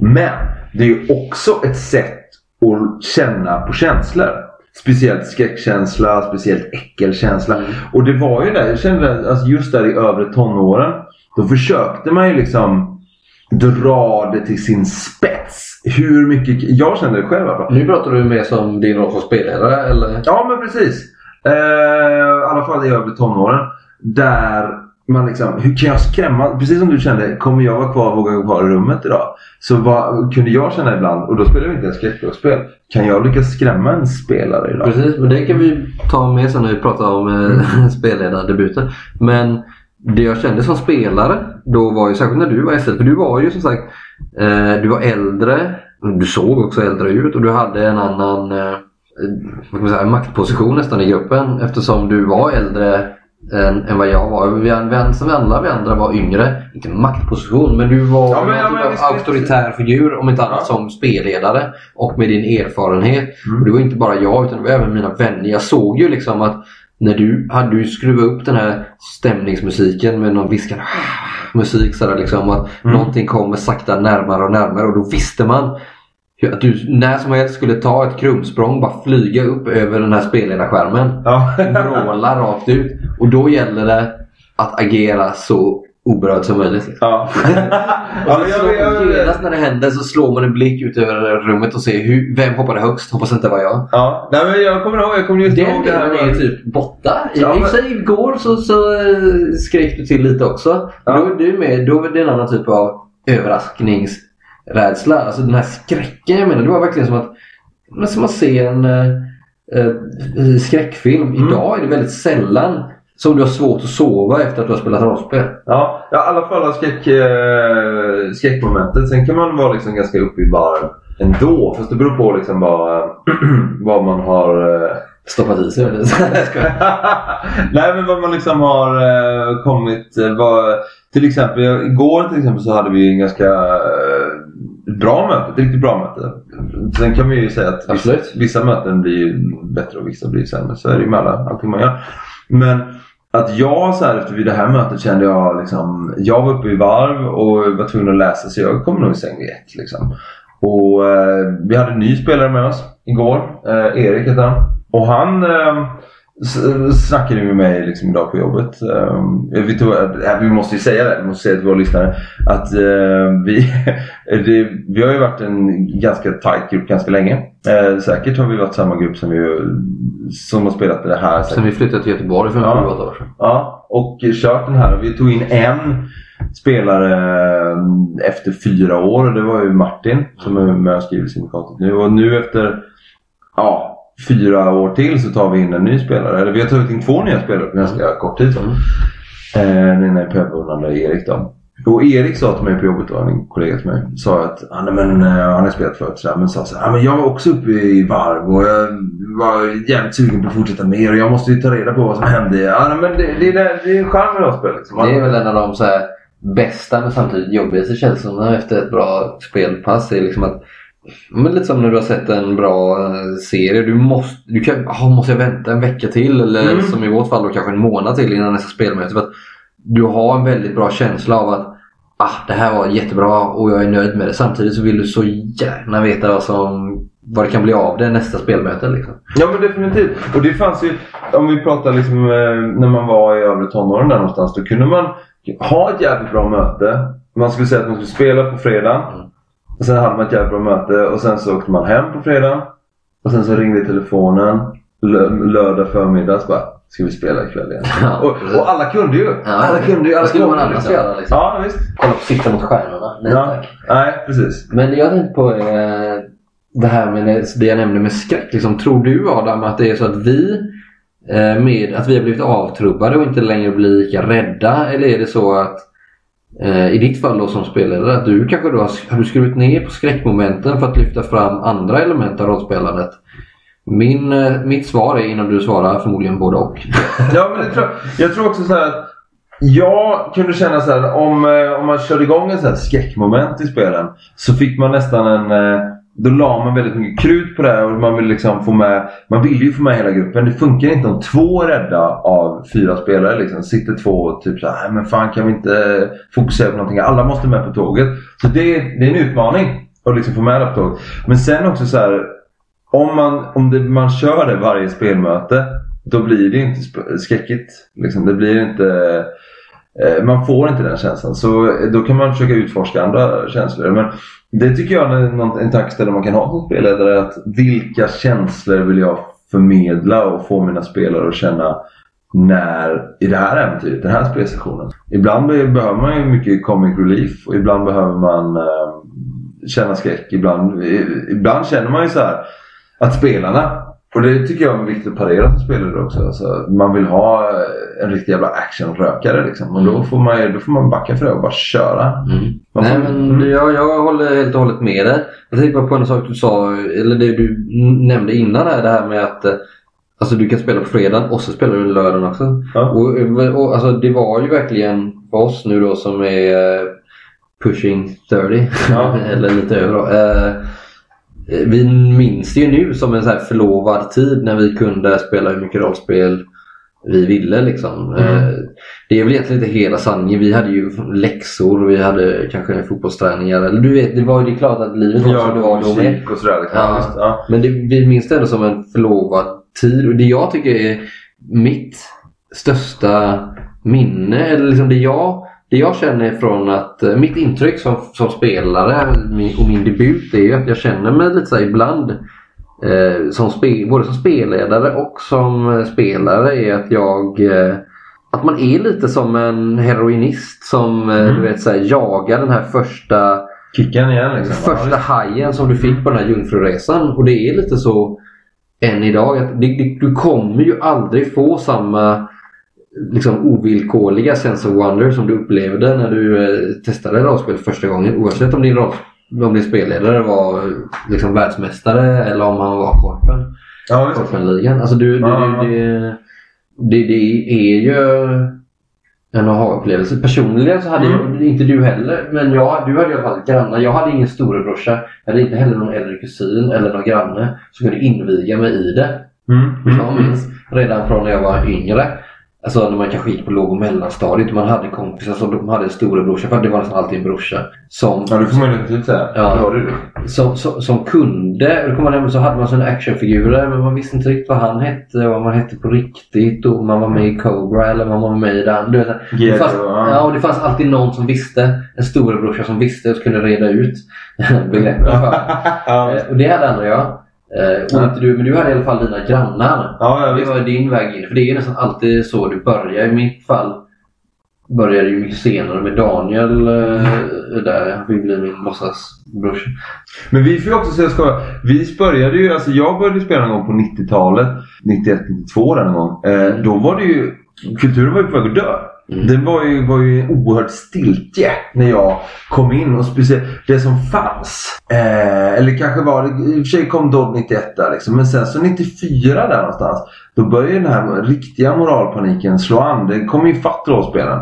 S2: Men det är ju också ett sätt att känna på känslor. Speciellt skräckkänsla, speciellt äckelkänsla. Och det var ju där, jag kände alltså just där i övre tonåren. Då försökte man ju liksom dra det till sin spets. Hur mycket, jag kände det själv i.
S1: Nu pratar du mer som din roll som spelledare eller?
S2: Ja men precis. Eh, I alla fall i övre tonåren. Där man liksom, hur kan jag skrämma? Precis som du kände, kommer jag vara kvar, våga vara kvar i rummet idag? Så vad kunde jag känna ibland, och då spelar vi inte ens skräckspel. Kan jag lyckas skrämma en spelare idag?
S1: Precis, men det kan vi ta med sen när vi pratar om eh, spelledardebuten. Men det jag kände som spelare då var ju särskilt när du var SL, för du var ju som sagt eh, du var äldre, du såg också äldre ut och du hade en annan eh, säga, maktposition nästan i gruppen eftersom du var äldre än, än vad jag var. Vi, vi, som alla vi andra var yngre. Inte maktposition men du var
S2: Ja, men- ja,
S1: någon
S2: men
S1: typ av
S2: visst,
S1: auktoritär figur om inte annat
S2: Ja.
S1: som spelledare. Och med din erfarenhet.
S2: Mm.
S1: Och det var inte bara jag utan det var även mina vänner. Jag såg ju liksom att när du hade du skruvat upp den här stämningsmusiken med någon viskande musik sådär liksom. Att
S2: Mm.
S1: någonting kommer sakta närmare och närmare och då visste man att du när som helst skulle ta ett krumsprång bara flyga upp över den här spelledarskärmen.
S2: Ja.
S1: Vråla rakt ut. Och då gäller det att agera så oberörd som möjligt.
S2: Ja.
S1: Och
S2: ja, men
S1: slår
S2: jag,
S1: man genast när det händer så slår man en blick ut över rummet och ser hur, vem hoppade högst. Hoppas inte det var jag.
S2: ja. Nej, men jag kommer ihåg, jag kommer just
S1: Den
S2: ihåg det här.
S1: delen är typ borta. I
S2: Ja,
S1: och
S2: men-
S1: sig igår så, så eh, skrek du till lite också.
S2: Ja.
S1: Då är du med. Då är det en annan typ av överraskningsrädsla. Alltså den här skräcken jag menar. Det var verkligen som att, men som att se en eh, skräckfilm.
S2: Mm.
S1: Idag är det väldigt sällan som du har svårt att sova efter att du har spelat rollspel.
S2: Ja, ja, i alla fall skräck, eh, skräckmomentet. Sen kan man vara liksom ganska uppe i varv ändå. Fast det beror på liksom vad, vad man har... Eh,
S1: Stoppat i sig.
S2: Nej men vad man liksom har eh, kommit... Eh, vad, till exempel igår till exempel så hade vi en ganska eh, bra möte. Ett riktigt bra möte. Sen kan vi ju säga att vissa, vissa möten blir bättre och vissa blir sämre. Så är det ju med alla, allting man gör. Men att jag så här efter vid det här mötet kände jag liksom... Jag var uppe i varv och var tvungen att läsa så jag kom nog i säng vid ett liksom. Och eh, vi hade en ny spelare med oss igår. Eh, Erik heter han. Och han eh, snackade med mig liksom idag på jobbet. Eh, vi, tog, vi måste ju säga det, vi måste säga till våra lyssnare. Att eh, vi, det, vi har ju varit en ganska tight grupp ganska länge. Eh, säkert har vi varit samma grupp som, vi, som har spelat det här.
S1: Sen vi flyttade till Göteborg för
S2: Ja.
S1: sju, år sedan.
S2: Ja, och kört den här. Vi tog in en spelare eh, efter fyra år och det var ju Martin som är med och skriver syndikatet nu. Och nu efter ja, fyra år till så tar vi in en ny spelare. Eller vi har tagit in två nya spelare på ganska kort tid.
S1: Mm.
S2: Eh, den ena är Pebbe och Erik då. Och Erik sa till mig på jobbet, då, en kollega till mig, sa att ah, nej, men, eh, han har spelat förut sådär, men sa så här, ah, men jag var också uppe i varv och jag var jävligt sugen på att fortsätta mer och jag måste ju ta reda på vad som hände. Ja, nej, men det, det, är det, det är en charm med rollspel. Liksom.
S1: Det är väl en av de så här, bästa men samtidigt jobbigaste känslorna efter ett bra spelpass är liksom att men lite som när du har sett en bra eh, serie. Du måste, du kan, oh, måste jag vänta en vecka till eller
S2: Mm.
S1: som i vårt fall då kanske en månad till innan nästa spelmöte. För att du har en väldigt bra känsla av att ah, det här var jättebra och jag är nöjd med det. Samtidigt så vill du så gärna veta vad, som, vad det kan bli av det nästa spelmöte. Liksom.
S2: Ja men definitivt. Och det fanns ju, om vi pratar liksom eh, när man var i övre tonåren där någonstans. Då kunde man ha ett jävligt bra möte. Man skulle säga att man skulle spela på fredag. Och sen hade man ett jävligt bra möte och sen så åkte man hem på fredag. Och sen så ringde telefonen lö- lördag förmiddag så bara Ska vi spela ikväll igen?
S1: Ja,
S2: och, och alla kunde ju!
S1: Ja,
S2: alla kunde ju! Alla
S1: skulle man annars
S2: liksom.
S1: göra, liksom?
S2: Ja visst.
S1: Kolla på Sikta mot stjärnorna. Nej
S2: Ja.
S1: tack.
S2: Nej precis.
S1: Men jag tänkte på eh, det här med det, jag nämnde med skräck. Liksom, tror du Adam att det är så att vi eh, med att vi har blivit avtrubbade och inte längre blir lika rädda? Eller är det så att Eh, i ditt fall då som spelare att du kanske då har, har du ner på skräckmomenten för att lyfta fram andra element av rollspelandet? Min, eh, mitt svar är innan du svarar förmodligen både och.
S2: Ja, men det tror jag. Jag tror också så här att jag kunde känna så här om, eh, om man körde igång en så här skräckmoment i spelen så fick man nästan en... Då la man väldigt mycket krut på det här och man vill liksom få med... Man vill ju få med hela gruppen. Det funkar inte om två är rädda av fyra spelare liksom. Sitter två och typ så här, men fan kan vi inte fokusera på någonting? Alla måste med på tåget. Så det, är- det är en utmaning att liksom få med alla på tåget. Men sen också så här om man, om det, man kör det varje spelmöte då blir det inte skräckigt. Liksom. Det blir inte, eh, Eh, man får inte den känslan. Så eh, då kan man försöka utforska andra känslor. Men det tycker jag är en tankeställare man kan ha som spelledare. Att vilka känslor vill jag förmedla och få mina spelare att känna när, i det här äventyret, den här spelsessionen. Ibland behöver man ju mycket comic relief och ibland behöver man eh, känna skräck. Ibland, ibland känner man ju så här att spelarna, och det tycker jag är viktigt att parera som spelare också. Alltså, man vill ha eh, en riktig jävla actionrökare liksom. Och då får, man, då får man backa för det och bara köra. Man
S1: Nej,
S2: får-
S1: men
S2: mm.
S1: jag, jag håller helt och hållet med dig. Jag tänkte bara på en sak du sa, eller det du nämnde innan här, det här med att eh, alltså, du kan spela på fredagen och så spelar du lördagen också.
S2: Ja.
S1: Och, och, alltså, det var ju verkligen för oss nu då som är eh, pushing 30,
S2: Ja.
S1: eller lite över då. Eh, vi minns det ju nu som en så här förlovad tid när vi kunde spela hur mycket rollspel vi ville. Liksom.
S2: Mm.
S1: Eh, Det är väl egentligen inte hela sanningen. Vi hade ju läxor och vi hade kanske fotbollsträningar. Eller du vet, det var ju det klart att livet var som det var då med.
S2: musik och sådär. Liksom.
S1: Ja. Men det, vi minns det ändå som en förlovad tid. Och det jag tycker är mitt största minne, eller liksom det jag, det jag känner från att, eh, mitt intryck som, som spelare och min debut är ju att jag känner mig lite så ibland eh, som spe, både som spelledare och som eh, spelare är att jag eh, att man är lite som en heroinist som eh,
S2: Mm.
S1: du vet, så här, jagar den här första
S2: Kickan igen liksom.
S1: första hajen som du fick på den här jungfruresan. Och det är lite så än idag. Att det, det, du kommer ju aldrig få samma liksom, ovillkorliga sense of wonder som du upplevde när du eh, testade rollspel första gången. Oavsett om din, roll, om din spelledare var eh, liksom, världsmästare eller om han var korpen.
S2: Ja.
S1: Korpenligan. Alltså du,
S2: Ja.
S1: det, det, det, är ju en aha-upplevelse. Personligen så hade
S2: Mm.
S1: jag, inte du heller, men jag, du hade i alla fall grannar. Jag hade ingen storebrorsa. Jag hade inte heller någon äldre kusin eller någon granne som kunde inviga mig i det.
S2: Mm.
S1: Jag minns redan från när jag var yngre. Alltså när man kanske gick på låg och mellanstadiet. Man hade kompisar som de hade en storebrorsa. För det var nästan alltid en brorsa. Som
S2: Ja, det får man ju definitivt säga.
S1: Ja.
S2: Det du det.
S1: som, som, som kunde. Och då kom man hem och så hade man sådana actionfigurer men man visste inte riktigt vad han hette och vad man hette på riktigt. Och man var med i Cobra eller man var med i den. Du vet, det, fanns,
S2: ja.
S1: och det fanns alltid någon som visste. En storebrorsa som visste och kunde reda ut begreppen.
S2: ja,
S1: Eh, och det hade aldrig jag. Eh, och inte du, men du hade i alla fall dina grannar.
S2: ja, ja
S1: Det var din väg in. För det är nästan alltid så du börjar. I mitt fall började ju mycket senare med Daniel. Eh, där han fick bli min låtsasbrorsa.
S2: Men vi får ju också säga skoja. Vi började ju, alltså jag började spela någon gång på 90-talet. 91, 92 där någon gång. Eh, då var det ju, kulturen var ju på väg att dö.
S1: Mm.
S2: Det var ju, var ju en oerhört stiltje när jag kom in och speciellt det som fanns. Eh, eller kanske var det, i och för sig kom Dodd 91 där liksom. Men sen så 94 där någonstans. Då började den här riktiga moralpaniken slå an. Det kom ju fatt rollspelen.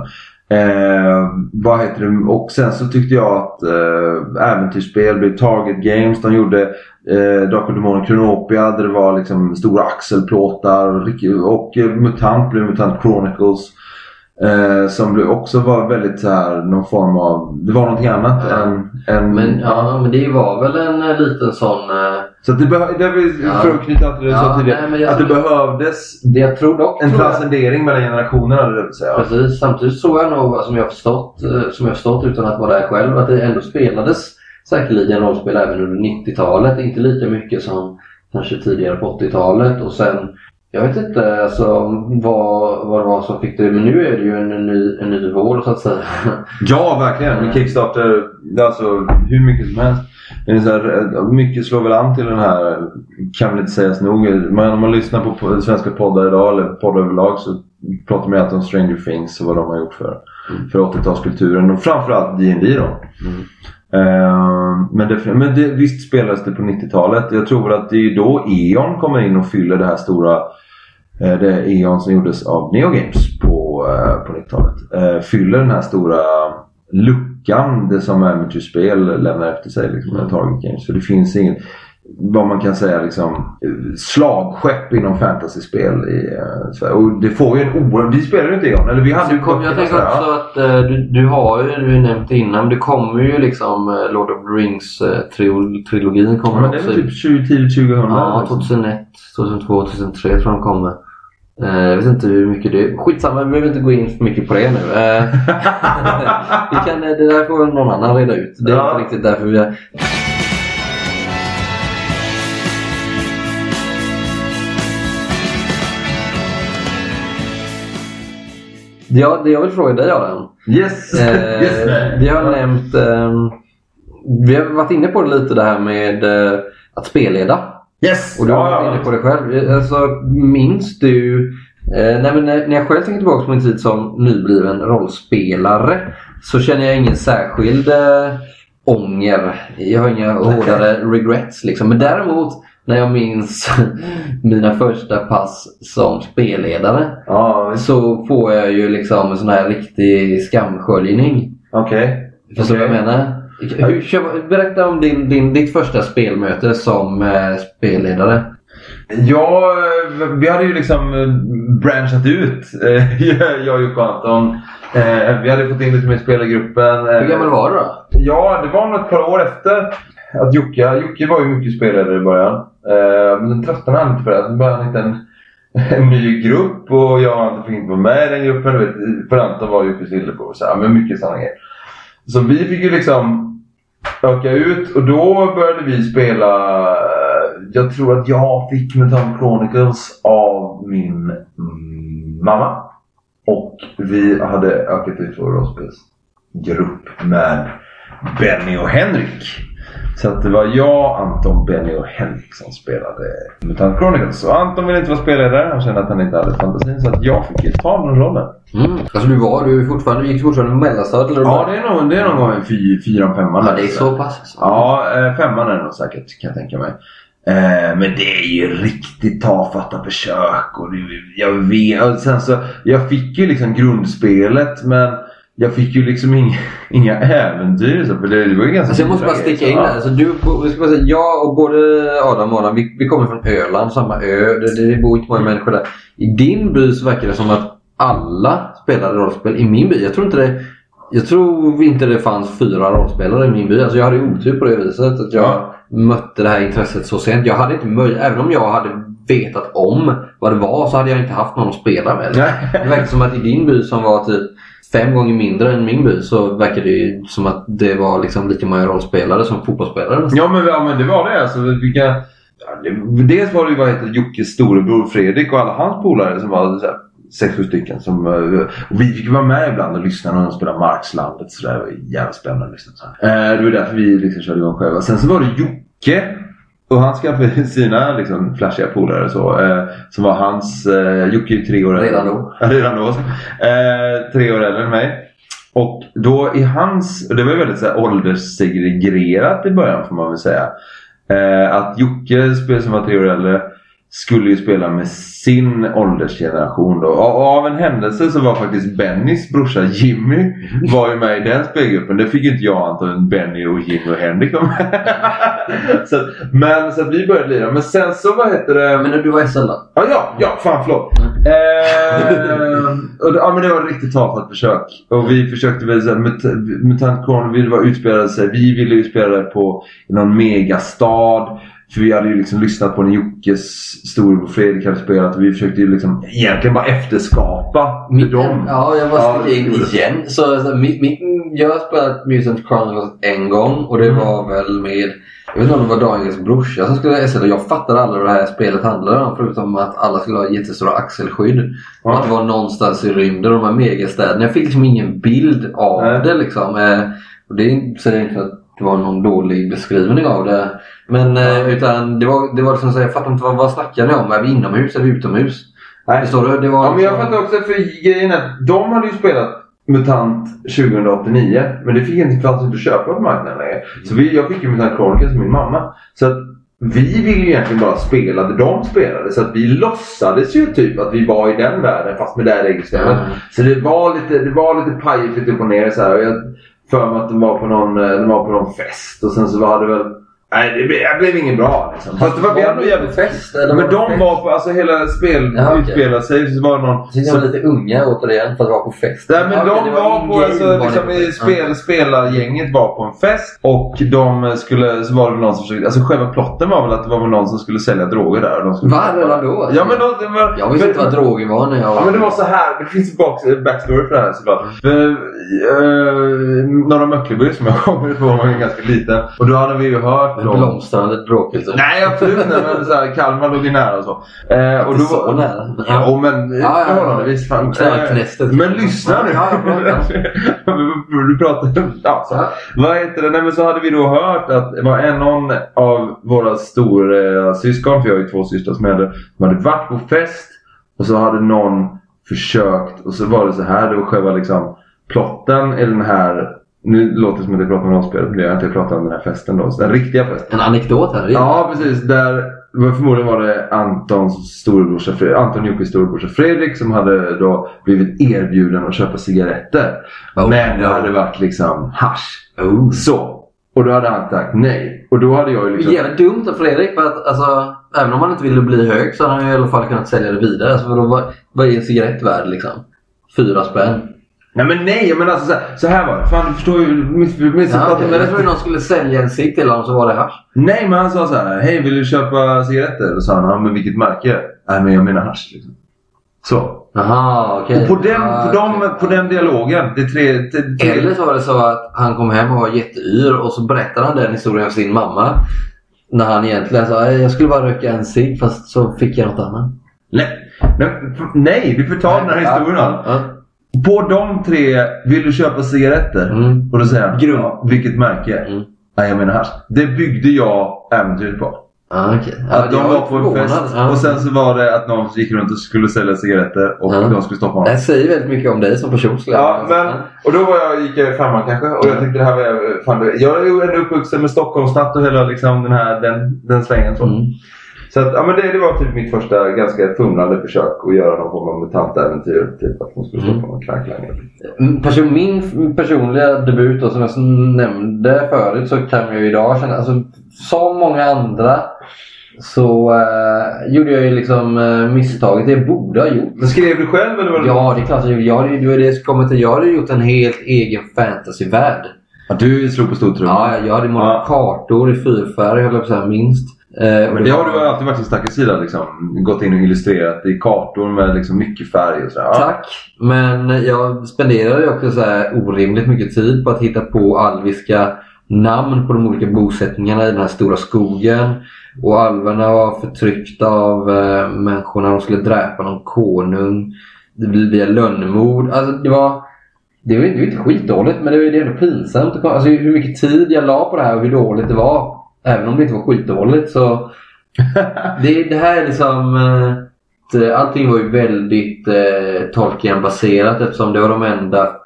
S2: Eh, vad heter det? Och sen så tyckte jag att eh, äventyrsspel blev Target Games. De gjorde eh, Drakar Demoner Kronopia. där det var liksom stora axelplåtar. Och och eh, MUTANT blev MUTANT Chronicles. Eh, som också var väldigt så här, någon form av... Det var någonting annat
S1: Ja.
S2: än... än
S1: Men, ja, men det var väl en eh, liten sån... eh,
S2: Så att det, behö- det vill,
S1: Ja.
S2: för att knyta till det
S1: Ja,
S2: tidigare.
S1: nej,
S2: att det behövdes
S1: Det jag tror dock...
S2: en transcendering mellan generationerna. Det vill säga.
S1: Precis. Samtidigt tror jag nog, som jag har förstått, eh, som jag förstått utan att vara där själv, att det ändå spelades säkerligen rollspel även under 90-talet. Inte lika mycket som kanske tidigare på 80-talet. Och sen, jag vet inte alltså, vad, vad det var som fick det. Men nu är det ju en, ny, en ny vår så att säga.
S2: Ja, verkligen. Med Kickstarter, alltså hur mycket som helst. Är så här, eh, mycket slår väl an till den här, kan väl inte sägas nog. Men om man lyssnar på svenska poddar idag, eller poddar överlag, så pratar man ju alltid om Stranger Things och vad de har gjort för, för 80-talskulturen. Och framförallt D&D då. Eh, men det, men det, visst spelades det på 90-talet. Jag tror att det är då E.ON kommer in och fyller det här stora det är E.ON som gjordes av Neo Games på, eh, på 90-talet. Eh, fyller den här stora luckan det som äventyrsspel lämnar efter sig. Liksom, med Target Games. För det finns ingen vad man kan säga liksom eh, slagskepp inom fantasyspel i eh, Sverige. Och det får ju en oerhört... Vi spelar ju inte E.ON. Eller vi hade ju
S1: kom, jag tänker också att eh, du, du har ju, du nämnt det innan, det kommer ju liksom eh, Lord of the Rings eh, trio- trilogin
S2: Ja, men det är väl typ 20, tidigt 2000.
S1: Ja,
S2: liksom.
S1: 2001, 2002, 2003 tror jag de kommer. Eh, jag vet inte hur mycket det är. Skitsamma, vi behöver inte gå in för mycket på det nu. Eh, vi kan, eh, det där får någon annan reda ut. Det är
S2: Ja.
S1: inte riktigt därför vi är... Ja, det jag vill fråga dig Adam.
S2: Yes!
S1: Eh,
S2: yes
S1: vi har nämnt, ehm, vi har varit inne på det lite det här med eh, att spelleda.
S2: Yes!
S1: Och du har varit inne på det själv. Alltså, minns du eh, nej, men när, jag själv tänker tillbaka på min tid som nybliven rollspelare så känner jag ingen särskild eh, ånger. Jag har inga hårdare regrets. Liksom. Men däremot när jag minns mina första pass som spelledare
S2: visst.
S1: så får jag ju liksom en sån här riktig skamsköljning.
S2: Okej.
S1: Förstår du
S2: Okej.
S1: vad jag menar? Hur, berätta om din, din, ditt första spelmöte som eh, spelledare.
S2: Ja, eh, vi hade ju liksom eh, branchat ut. eh, Jag och Jocke Anton. Vi hade fått in lite mer spelare i gruppen.
S1: Hur gammal var du då?
S2: Ja, det var nog ett par år efter att Jocke, Jocke var ju mycket spelare i början. Men sen tröttnade han lite på det. Sen började han hitta en, en ny grupp och jag och Anton fick inte vara med i den gruppen. Du vet, för Anton var Jockes lillebror och så här, men mycket sådana grejer. Så vi fick ju liksom öka ut och då började vi spela eh, Jag tror att jag fick Metal Chronicles av min mamma. Och vi hade ökat ut vår rollspelsgrupp med Benny och Henrik. Så att det var jag, Anton, Benny och Henrik som spelade Mutant Chronicles. Och Anton ville inte vara spelledare. Han kände att han inte hade fantasin. Så att jag fick ju ta den rollen.
S1: Mm. Alltså du var du fortfarande, gick fortfarande mellanstadiet? eller?
S2: Ja, det är nog, det är någon gång en fy, fyra, femman.
S1: Ja, det är så pass. alltså.
S2: Ja, eh, femman är det nog säkert kan jag tänka mig. Eh, men det är ju riktigt tafatta försök och det, jag vet. Och sen så, jag fick ju liksom grundspelet men jag fick ju liksom inga, inga äventyr så, för det, det var ju ganska
S1: Alltså jag måste bara sticka in där. Alltså du, jag, ska bara säga, jag och både Adam och Adam, vi, vi kommer från Öland, samma ö. Det, det bor inte många människor där. I din by så verkar det som att alla spelade rollspel. I min by, jag tror inte det jag tror inte det fanns fyra rollspelare i min by. Alltså jag hade otur på det viset. Att jag
S2: Ja.
S1: mötte det här intresset så sent. Jag hade inte möjlighet, även om jag hade vetat om vad det var så hade jag inte haft någon att spela med. Det verkar som att i din by som var typ fem gånger mindre än min by så verkar det ju som att det var liksom lika många rollspelare som fotbollsspelare.
S2: Ja men, ja men det var det alltså. Vilka, ja, det, dels var det ju vad heter Jockes storebror Fredrik och alla hans polare som var så här, sex, sju stycken. Som, eh, och vi fick vara med ibland och lyssna när de spelade Markslandet. Så det var jävligt spännande. att lyssna på. Eh, det var därför vi liksom körde igång själva. Sen så var det Jocke. Och han skaffade sina liksom, flashiga polare så. Eh, som var hans... Eh, Jocke är ju tre år äldre.
S1: Redan då.
S2: Redan då. Eh, tre år äldre än mig. Och då i hans, det var ju väldigt så här, ålderssegregerat i början får man väl säga. Eh, att Jocke som var tre år äldre skulle ju spela med sin åldersgeneration då. Och av en händelse så var faktiskt Bennys brorsa Jimmy var ju med i den spelgruppen. Det fick inte jag Anton, Benny och Jimmy och Henrik vara med. så, men så att vi började lira. Men sen så vad heter det?
S1: Men du var SL då?
S2: Ja, ja, ja, fan förlåt. Eh, och, det- ja, men det var ett riktigt tafatt försök. Och vi försökte väl såhär, Mut- Mutant Corner ville vara utspelade sig. Vi ville utspela det på någon megastad. För vi hade ju liksom lyssnat på när Jockes storebror Fredrik hade spelat och vi försökte ju liksom egentligen bara efterskapa
S1: Mitt,
S2: dem.
S1: Ja, jag bara
S2: Ja,
S1: igen. Så, så mitt, mitt, jag har spelat Mutant Chronicles en gång och det
S2: Mm.
S1: var väl med jag vet inte om det var Daniels brorsa som skulle SL och jag fattade aldrig vad det här spelet handlade om förutom att alla skulle ha jättestora axelskydd. Och
S2: Ja.
S1: att det var någonstans i rymden, de här megastäderna. Jag fick liksom ingen bild av
S2: Nej.
S1: det liksom. Eh, Och det säger inte för att det var någon dålig beskrivning av det. Men eh, utan det var, det var liksom så jag fattar inte vad, vad snackar ni om? Är vi inomhus eller utomhus?
S2: Nej.
S1: Förstår du? Det var
S2: Ja, men jag
S1: liksom-
S2: fattar också för grejen är att de hade ju spelat MUTANT 2089 men det fick inte inte att köpa på marknaden längre. Så vi, jag fick ju MUTANT Chronicles min mamma. Så att vi ville ju egentligen bara spela det de spelade. Så att vi låtsades ju typ att vi var i den världen fast med det här regelsystemet.
S1: Ja.
S2: Så det var lite, det var lite pajigt lite upp och ner så här. Och jag för mig att de var på någon, eh, de var på någon fest och sen så var det väl Nej, det blev, det blev ingen bra liksom. Fast det var, vi hade jävligt
S1: fest? Eller
S2: Men
S1: var
S2: de
S1: fest?
S2: var på, alltså hela spel
S1: Ja,
S2: utspelade sig så var det någon
S1: Så var lite unga återigen för att vara på fest.
S2: Nej men
S1: Ja, okej,
S2: de var,
S1: in
S2: på, alltså,
S1: var
S2: liksom,
S1: på
S2: spel, spelargänget var på en fest och de skulle, så var det någon som försökte, alltså själva plotten var väl att det var någon som skulle sälja droger där. Och de skulle
S1: Va? Redan då?
S2: Ja men de, det var,
S1: Jag visste inte vad droger var när jag
S2: Ja men det var så här, det finns en backstory för det här såklart. För, eh, Norra Möckleby som jag kommer ifrån var ganska liten. Och då hade vi ju hört
S1: En
S2: om...
S1: blomstrande drogkultur.
S2: Nej absolut inte men så här, Kalmar låg ju nära och så. Eh, och då,
S1: så nära.
S2: Ja, men
S1: Ja, ja, ja.
S2: förhållandevis. Fan.
S1: Knallknästet.
S2: Eh, Men lyssna nu!
S1: Ja, ja,
S2: du pratar... Ja, så.
S1: Ja.
S2: Vad heter det? Nej, men så hade vi då hört att det var en någon av våra stora syskon, för jag har ju två systrar som äldre, som hade varit på fest och så hade någon försökt och så var det så här, det var själva liksom plotten i den här nu låter det som att jag pratar om rollspel, men det jag inte. Jag pratar om den här festen då. Den riktiga festen.
S1: En anekdot här.
S2: Ja, precis. Där, var- förmodligen var det Antons storebrorsa, Anton Jockes storebrorsa Fredrik som hade då blivit erbjuden att köpa cigaretter.
S1: Oh,
S2: men det hade varit liksom hasch.
S1: Oh.
S2: Så. Och då hade han sagt nej. Och då hade jag ju
S1: är
S2: liksom...
S1: jävligt dumt av Fredrik för att alltså, även om han inte ville bli hög så hade han ju i alla fall kunnat sälja det vidare. Alltså, vadå, vad, vad är en cigarett värd liksom? Fyra spänn.
S2: Nej men nej, men alltså så här, så här var det. Fan du förstår ju, miss,
S1: Ja, okay.
S2: mig
S1: Jag trodde någon skulle sälja en cigg till honom så var det hasch.
S2: Nej men han sa så här. Hej vill du köpa cigaretter? Då sa han, ja men vilket märke? Nej men jag menar hasch liksom. Så.
S1: Jaha, okej.
S2: Och på den,
S1: Ja,
S2: på, de,
S1: okej.
S2: på den dialogen. Det tre... Det, tre
S1: Eller så var det så att han kom hem och var jätteyr och så berättade han den historien för sin mamma. När han egentligen sa "Nej, jag skulle bara röka en cigg fast så fick jag något annat.
S2: nej, nej, nej, du ta den här historien.
S1: Ja, ja.
S2: På de tre, vill du köpa cigaretter?
S1: Mm.
S2: Och då säger han, ja, vilket märke?
S1: Mm.
S2: Nej jag menar hasch. Det byggde jag äventyret på.
S1: Ja, okej. Ja,
S2: Att de var på en fest
S1: Ja.
S2: och sen så var det att någon gick runt och skulle sälja cigaretter och
S1: Ja.
S2: de skulle stoppa honom.
S1: Det säger väldigt mycket om dig som person
S2: Ja, men, och då var jag, gick jag i femman kanske och jag tyckte det här var... Fan, jag är ju ändå uppvuxen med Stockholmsnatt och hela liksom, den här den, den svängen. Så,
S1: Mm.
S2: Så att, ja, men det, det var typ mitt första ganska fumlande försök att göra någon form av mutantäventyr. Typ att hon skulle stoppa någon knarklangare.
S1: Mm, Person, min personliga debut då, som jag nämnde förut så kan jag ju idag känna, alltså, som många andra så eh, gjorde jag ju liksom eh, misstaget det jag borde ha gjort.
S2: Men skrev du själv eller var det
S1: Ja, det är klart jag gjorde. Jag hade, det var det som kommer till. Jag hade gjort en helt egen fantasyvärld.
S2: Ja, du slog på stortrumman.
S1: Ja, jag hade målat kartor i fyrfärg höll jag på att säga, minst. Eh,
S2: Men det har du alltid varit din starka sida liksom. Gått in och illustrerat i kartor med liksom mycket färg och sådär.
S1: Tack! Men jag spenderade också så här orimligt mycket tid på att hitta på alviska namn på de olika bosättningarna i den här stora skogen. Och alverna var förtryckta av eh, människorna. De skulle dräpa någon konung. Det blev via lönnmord. Alltså det var... Det var, det var inte skitdåligt men det var ändå pinsamt. Alltså hur mycket tid jag la på det här och hur dåligt det var. Även om det inte var skitdåligt så... det, det här är liksom... eh, Allting var ju väldigt eh, Tolkien-baserat eftersom det var de enda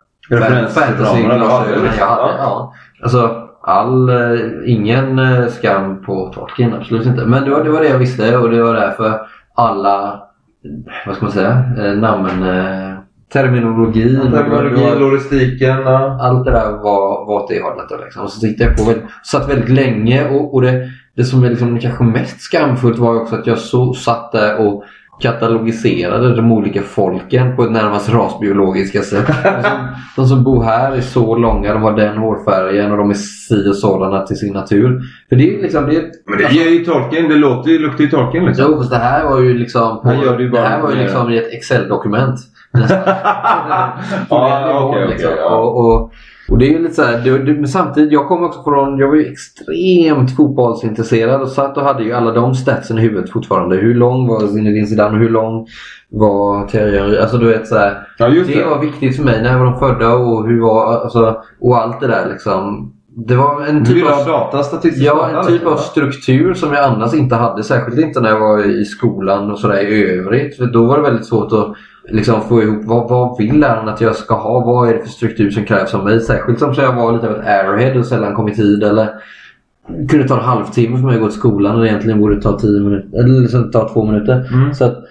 S1: fantasy-glasögonen jag hade.
S2: ja.
S1: Alltså, all, eh, ingen eh, skam på Tolkien, absolut inte. Men det var, det var det jag visste och det var därför alla, vad ska man säga, namn, terminologi.
S2: Terminologi, logistiken. Ja.
S1: Allt det där var, var åt det hållet. då, Liksom. Och så tittade jag på väldigt, satt väldigt länge och, och det, det som är liksom kanske mest skamfullt var också att jag så, satt där och katalogiserade de olika folken på ett närmast rasbiologiska sätt. De som, de som bor här är så långa, de har den hårfärgen och de är si och sådana till sin natur. För det är liksom... Det,
S2: Men det ger ju Tolkien. Det låter ju, luktar ju Tolkien liksom.
S1: Jo, fast det här var ju liksom...
S2: Han gör det bara
S1: det här var ju liksom i ett Excel-dokument. På
S2: Ja, okej, okej,
S1: liksom.
S2: ja.
S1: och, och, och det är ju lite så här, det, det, men samtidigt, jag kom också från, jag var ju extremt fotbollsintresserad och satt och hade ju alla de statsen i huvudet fortfarande. Hur lång var Zinedine Zidane och hur lång var Thierry? Alltså du vet så här,
S2: Ja,
S1: det
S2: det.
S1: var viktigt för mig. När var de födda och hur var, alltså, och allt det där liksom. Det var en typ av...
S2: data,
S1: Ja, en typ av struktur som jag annars inte hade. Särskilt inte när jag var i skolan och sådär i övrigt. För då var det väldigt svårt att liksom få ihop vad, vad vill läraren att jag ska ha? Vad är det för struktur som krävs av mig? Särskilt som jag var lite av ett airhead och sällan kom i tid. Eller kunde ta en halvtimme för mig att gå till skolan och det egentligen borde ta tio minuter. Eller liksom ta två minuter.
S2: Mm.
S1: Så att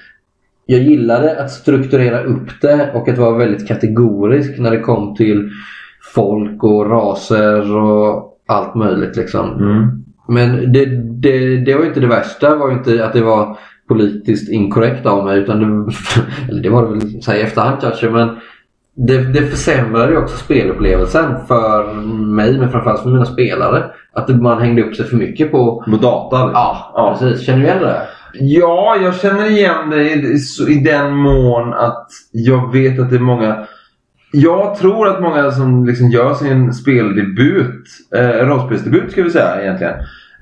S1: jag gillade att strukturera upp det och att vara väldigt kategorisk när det kom till folk och raser och allt möjligt liksom.
S2: Mm.
S1: Men det, det, det var ju inte det värsta. Var ju inte att det var politiskt inkorrekt av mig. Utan det, eller det var det väl så här i efterhand kanske. Men det, det försämrade ju också spelupplevelsen för mig. Men framförallt för mina spelare. Att man hängde upp sig för mycket på...
S2: På data liksom.
S1: Ja,
S2: Ja.
S1: precis. Känner du igen det?
S2: Ja, jag känner igen det i, i den mån att jag vet att det är många... Jag tror att många som liksom gör sin speldebut, eh, rollspelsdebut ska vi säga egentligen,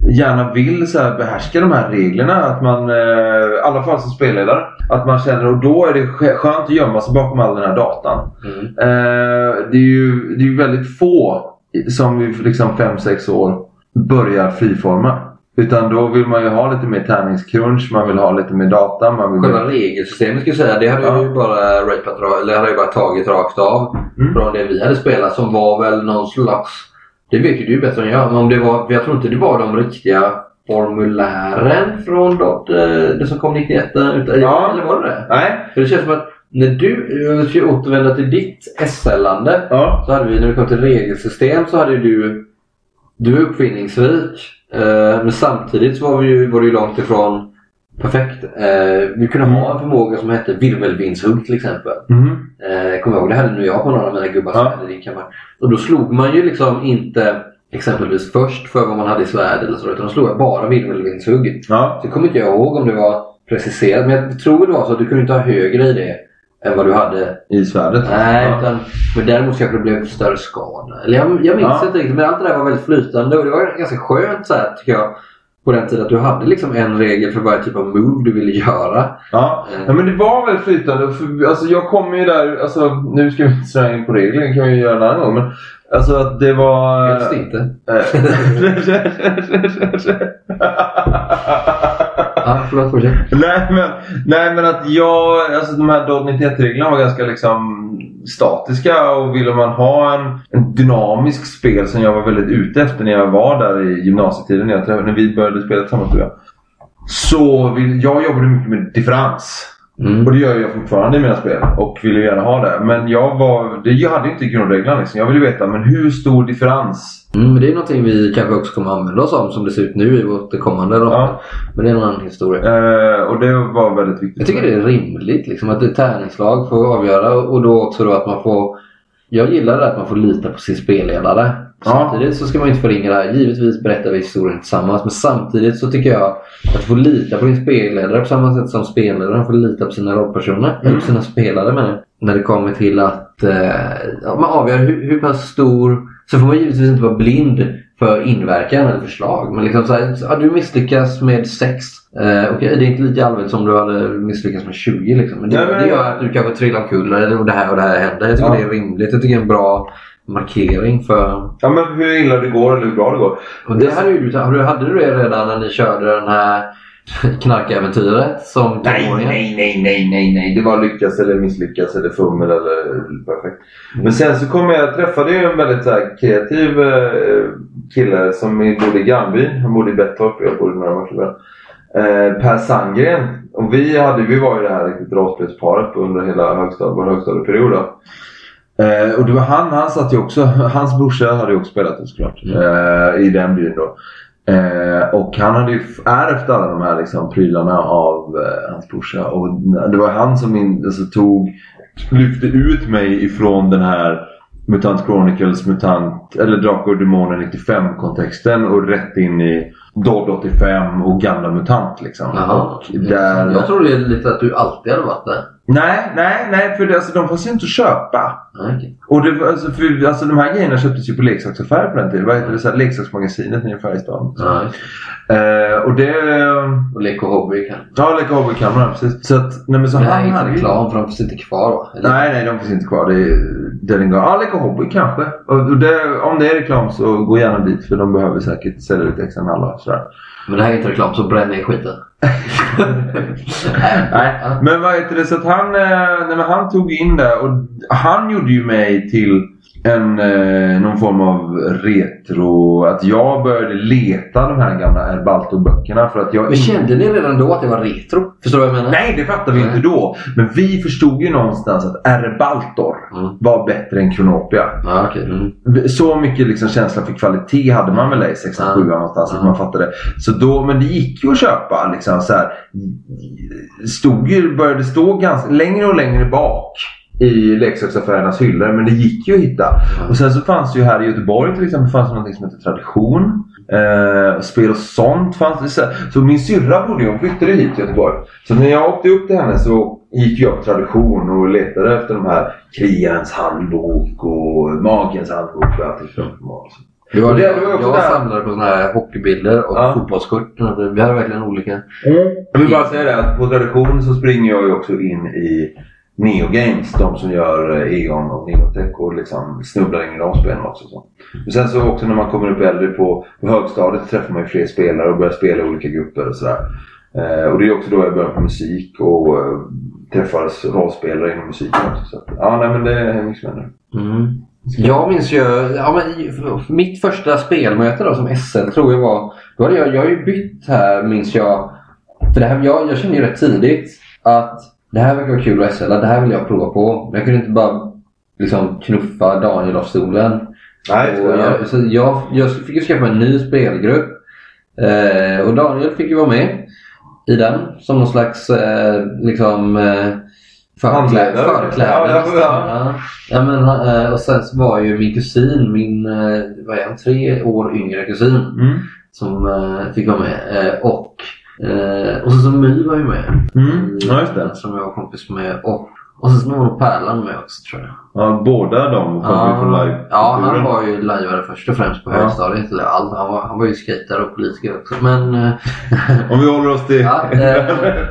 S2: gärna vill så här behärska de här reglerna. Att man, eh, i alla fall som spelledare, att man känner och då är det sk- skönt att gömma sig bakom all den här datan.
S1: Mm.
S2: Eh, det, är ju, det är väldigt få som vid liksom 5-6 år börjar friforma. Utan då vill man ju ha lite mer tärningscrunch, man vill ha lite mer data. Man vill...
S1: Själva regelsystemet ska jag säga, det hade
S2: Ja.
S1: ju bara eller hade ju bara tagit rakt av
S2: Mm.
S1: från det vi hade spelat som var väl någon slags... Det vet ju du bättre än jag, men om det var, jag tror inte det var de riktiga formulären från det, det som kom 91. Utan,
S2: Ja.
S1: Eller var det det?
S2: Nej.
S1: För det känns som att när du, jag ska återvända till ditt SL-ande,
S2: Ja.
S1: så hade vi när det kom till regelsystem så hade du, du är uppfinningsrik. Eh, men samtidigt så var, vi ju, var ju långt ifrån perfekt. Eh, vi kunde ha en förmåga som hette virvelvindshugg till exempel.
S2: Mhm.
S1: Eh, kommer jag ihåg, det hade nu jag på några av mina gubbar
S2: Ja.
S1: hade din kammare. Och då slog man ju liksom inte exempelvis först för vad man hade i svärd eller så utan då slog jag bara virvelvindshugg.
S2: Ja.
S1: Så kommer inte jag ihåg om det var preciserat men jag tror det var så att du kunde inte ha högre i det än vad du hade
S2: I svärdet.
S1: Nej,
S2: Ja.
S1: utan, men däremot kanske det blev större skada. Eller jag, jag minns
S2: Ja.
S1: inte riktigt, men allt det där var väldigt flytande och det var ganska skönt så här, tycker jag. På den tiden att du hade liksom en regel för varje typ av move du ville göra.
S2: Ja.
S1: Eh.
S2: ja, men det var väldigt flytande. För, alltså, jag kommer ju där, alltså, nu ska vi inte snöa in på regler, det kan vi göra en annan gång. Men, alltså att det var...
S1: Helst inte. Ja, förlåt, fortsätt.
S2: nej, men, nej men att jag, alltså de här Dot 91-reglerna var ganska liksom statiska och ville man ha en, en dynamisk spel som jag var väldigt ute efter när jag var där i gymnasietiden när, jag, när vi började spela tillsammans tror jag. Så vill, jag jobbade mycket med differens.
S1: Mm.
S2: Och det gör jag fortfarande i mina spel och vill ju gärna ha det. Men jag, var, det, jag hade inte grundreglerna liksom. Jag ville veta men hur stor differens?
S1: Mm, men det är någonting vi kanske också kommer använda oss av som det ser ut nu i vårt kommande rollspel.
S2: Ja.
S1: Men det är en annan historia.
S2: Eh, och det var väldigt viktigt.
S1: Jag tycker det är rimligt liksom, att ett tärningslag får avgöra och då också då att man får Jag gillar det att man får lita på sin spelledare. Samtidigt så ska man inte förringa det här. Givetvis berättar vi historien tillsammans men samtidigt så tycker jag att du får lita på din spelledare på samma sätt som spelledaren får lita på sina rollpersoner. Eller på sina spelare menar. När det kommer till att eh, man avgör hur, hur pass stor... Så får man givetvis inte vara blind för inverkan eller förslag. Men liksom så här, ja, du misslyckas med sex. Eh, Okej, det är inte lika allvarligt som du hade misslyckats med 20 liksom. Men det,
S2: Nej, men-
S1: det gör att du kanske trillar omkull och det här och det här händer. Jag tycker
S2: Ja.
S1: det är rimligt. Jag tycker det är en bra markering för...
S2: Ja men hur illa det går eller hur bra det går.
S1: Och det hade, ju, hade du det redan när ni körde den här knarkäventyret som
S2: Nej, nej, nej, nej, nej, nej. Det var lyckas eller misslyckas eller fummel eller perfekt. Men sen så kom jag, jag träffade en väldigt så här, kreativ eh, kille som bodde i grannbyn. Han bodde i Bettorp och jag bodde Norra Markliga. Eh, per Sandgren. Och vi, hade, vi var ju det här riktigt rollspelsparet under hela högstad, vår högstadieperiod. Eh, och det var han, han satt ju också, hans brorsa hade ju också spelat såklart. Eh, I den byn då. Eh, och han hade ju ärvt alla de här liksom, prylarna av eh, hans brorsa. Och det var han som in, alltså, tog, lyfte ut mig ifrån den här Mutant Chronicles, Mutant, eller Drakar och Demoner 95 kontexten och rätt in i Dodd 85 och gamla Mutant liksom.
S1: Jaha.
S2: Och där...
S1: Jag tror lite att du alltid hade varit där.
S2: Nej, nej, nej för det, alltså, de fanns ju inte att köpa.
S1: Okej.
S2: Och det, alltså, för, alltså, de här grejerna köptes ju på leksaksaffärer på den tiden. Vad heter det? Så här, leksaksmagasinet nere i Färjestaden.
S1: Ja,
S2: Eh, och det...
S1: och Lek och Hobby kan.
S2: Ja, Leka Hobby Kamera, precis. Så att, nej men så
S1: Det här är inte
S2: hade
S1: reklam för de finns inte kvar va? Eller?
S2: Nej, nej, de finns inte kvar. Det är Dellingar. Ja, Leka Hobby kanske. Och och det, om det är reklam så gå gärna dit för de behöver säkert sälja lite extra och sådär.
S1: Men det här är inte reklam så bränn ner skiten.
S2: Nej, men vad heter det? Så att han, eh, nej, men han tog in det och han gjorde ju mig till en, eh, någon form av retro. Att jag började leta de här gamla Erbalto-böckerna för att jag...
S1: Men kände ni redan då att det var retro? Förstår du vad jag menar?
S2: Nej, det fattade vi
S1: Nej.
S2: inte då. Men vi förstod ju någonstans att Erbaltor
S1: Mm.
S2: var bättre än Kronopia.
S1: Ja, okej. Mm.
S2: Så mycket liksom känsla för kvalitet hade man väl i 67
S1: Ja.
S2: någonstans. Att man fattade. Så då, men det gick ju att köpa. Liksom, så här, stod ju, började stå ganska längre och längre bak i leksaksaffärernas hyllor. Men det gick ju att hitta.
S1: Ja.
S2: Och sen så fanns det ju här i Göteborg till exempel fanns det något som heter Tradition. Eh, spel och sånt fanns det. Så, så min syrra bodde ju, hon flyttade hit till Göteborg. Så när jag åkte upp till henne så gick jag på Tradition och letade efter de här Krigarens handbok och Magens handbok och allt sånt.
S1: Det var,
S2: det- det var också
S1: jag
S2: där-
S1: samlade på såna här hockeybilder och
S2: Ja.
S1: fotbollskort. Vi hade verkligen olika.
S2: Jag vill bara säga det att på Tradition så springer jag ju också in i Neo Games, de som gör eh, Egon och Neotech och liksom snubblar in i de spelen också. Så. Och sen så också när man kommer upp äldre på, på högstadiet träffar man ju fler spelare och börjar spela i olika grupper och sådär. Eh, och det är också då jag började på musik och eh, träffades rollspelare inom musiken också. Så att, ja, nej men det är mycket spännande.
S1: Mm. Jag minns ju, ja, men, mitt första spelmöte då, som SL tror jag var, då hade jag, jag har ju bytt här minns jag. För det här, jag, jag kände ju rätt tidigt att det här verkar vara kul att SL, det här vill jag prova på. Men jag kunde inte bara liksom knuffa Daniel av stolen.
S2: Nej,
S1: Och jag, så jag, jag fick ju skaffa en ny spelgrupp. Eh, och Daniel fick ju vara med i den som någon slags eh, liksom eh, förkläde.
S2: Ja, ja, ja.
S1: Men, eh, och sen så var ju min kusin, min eh, vad är han, tre år yngre kusin
S2: Mm.
S1: som eh, fick vara med. Och, eh, och så, så My var ju med.
S2: Mm. Ja, just det.
S1: Som jag var kompis med. Och, och så var nog Pärlan med också tror jag.
S2: Ja, båda de kom ju från live
S1: Ja, han var ju lajvare först och främst på
S2: Ja.
S1: högstadiet. Eller allt. Han, var, han var ju skejtare och politiker också. Men eh,
S2: Om vi håller oss till...
S1: ja, eh,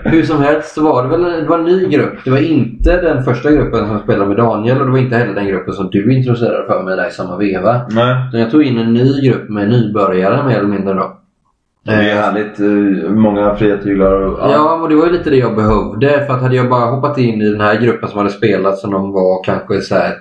S1: hur som helst så var det väl det var en ny grupp. Det var inte den första gruppen som spelade med Daniel och det var inte heller den gruppen som du introducerade för mig där i samma veva.
S2: Nej.
S1: Utan jag tog in en ny grupp med nybörjare mer eller mindre då.
S2: Det är
S1: Eh,
S2: härligt. eh, Många fria tyglar och...
S1: Ja, och det var ju lite det jag behövde. För att hade jag bara hoppat in i den här gruppen som hade spelat som de var kanske så här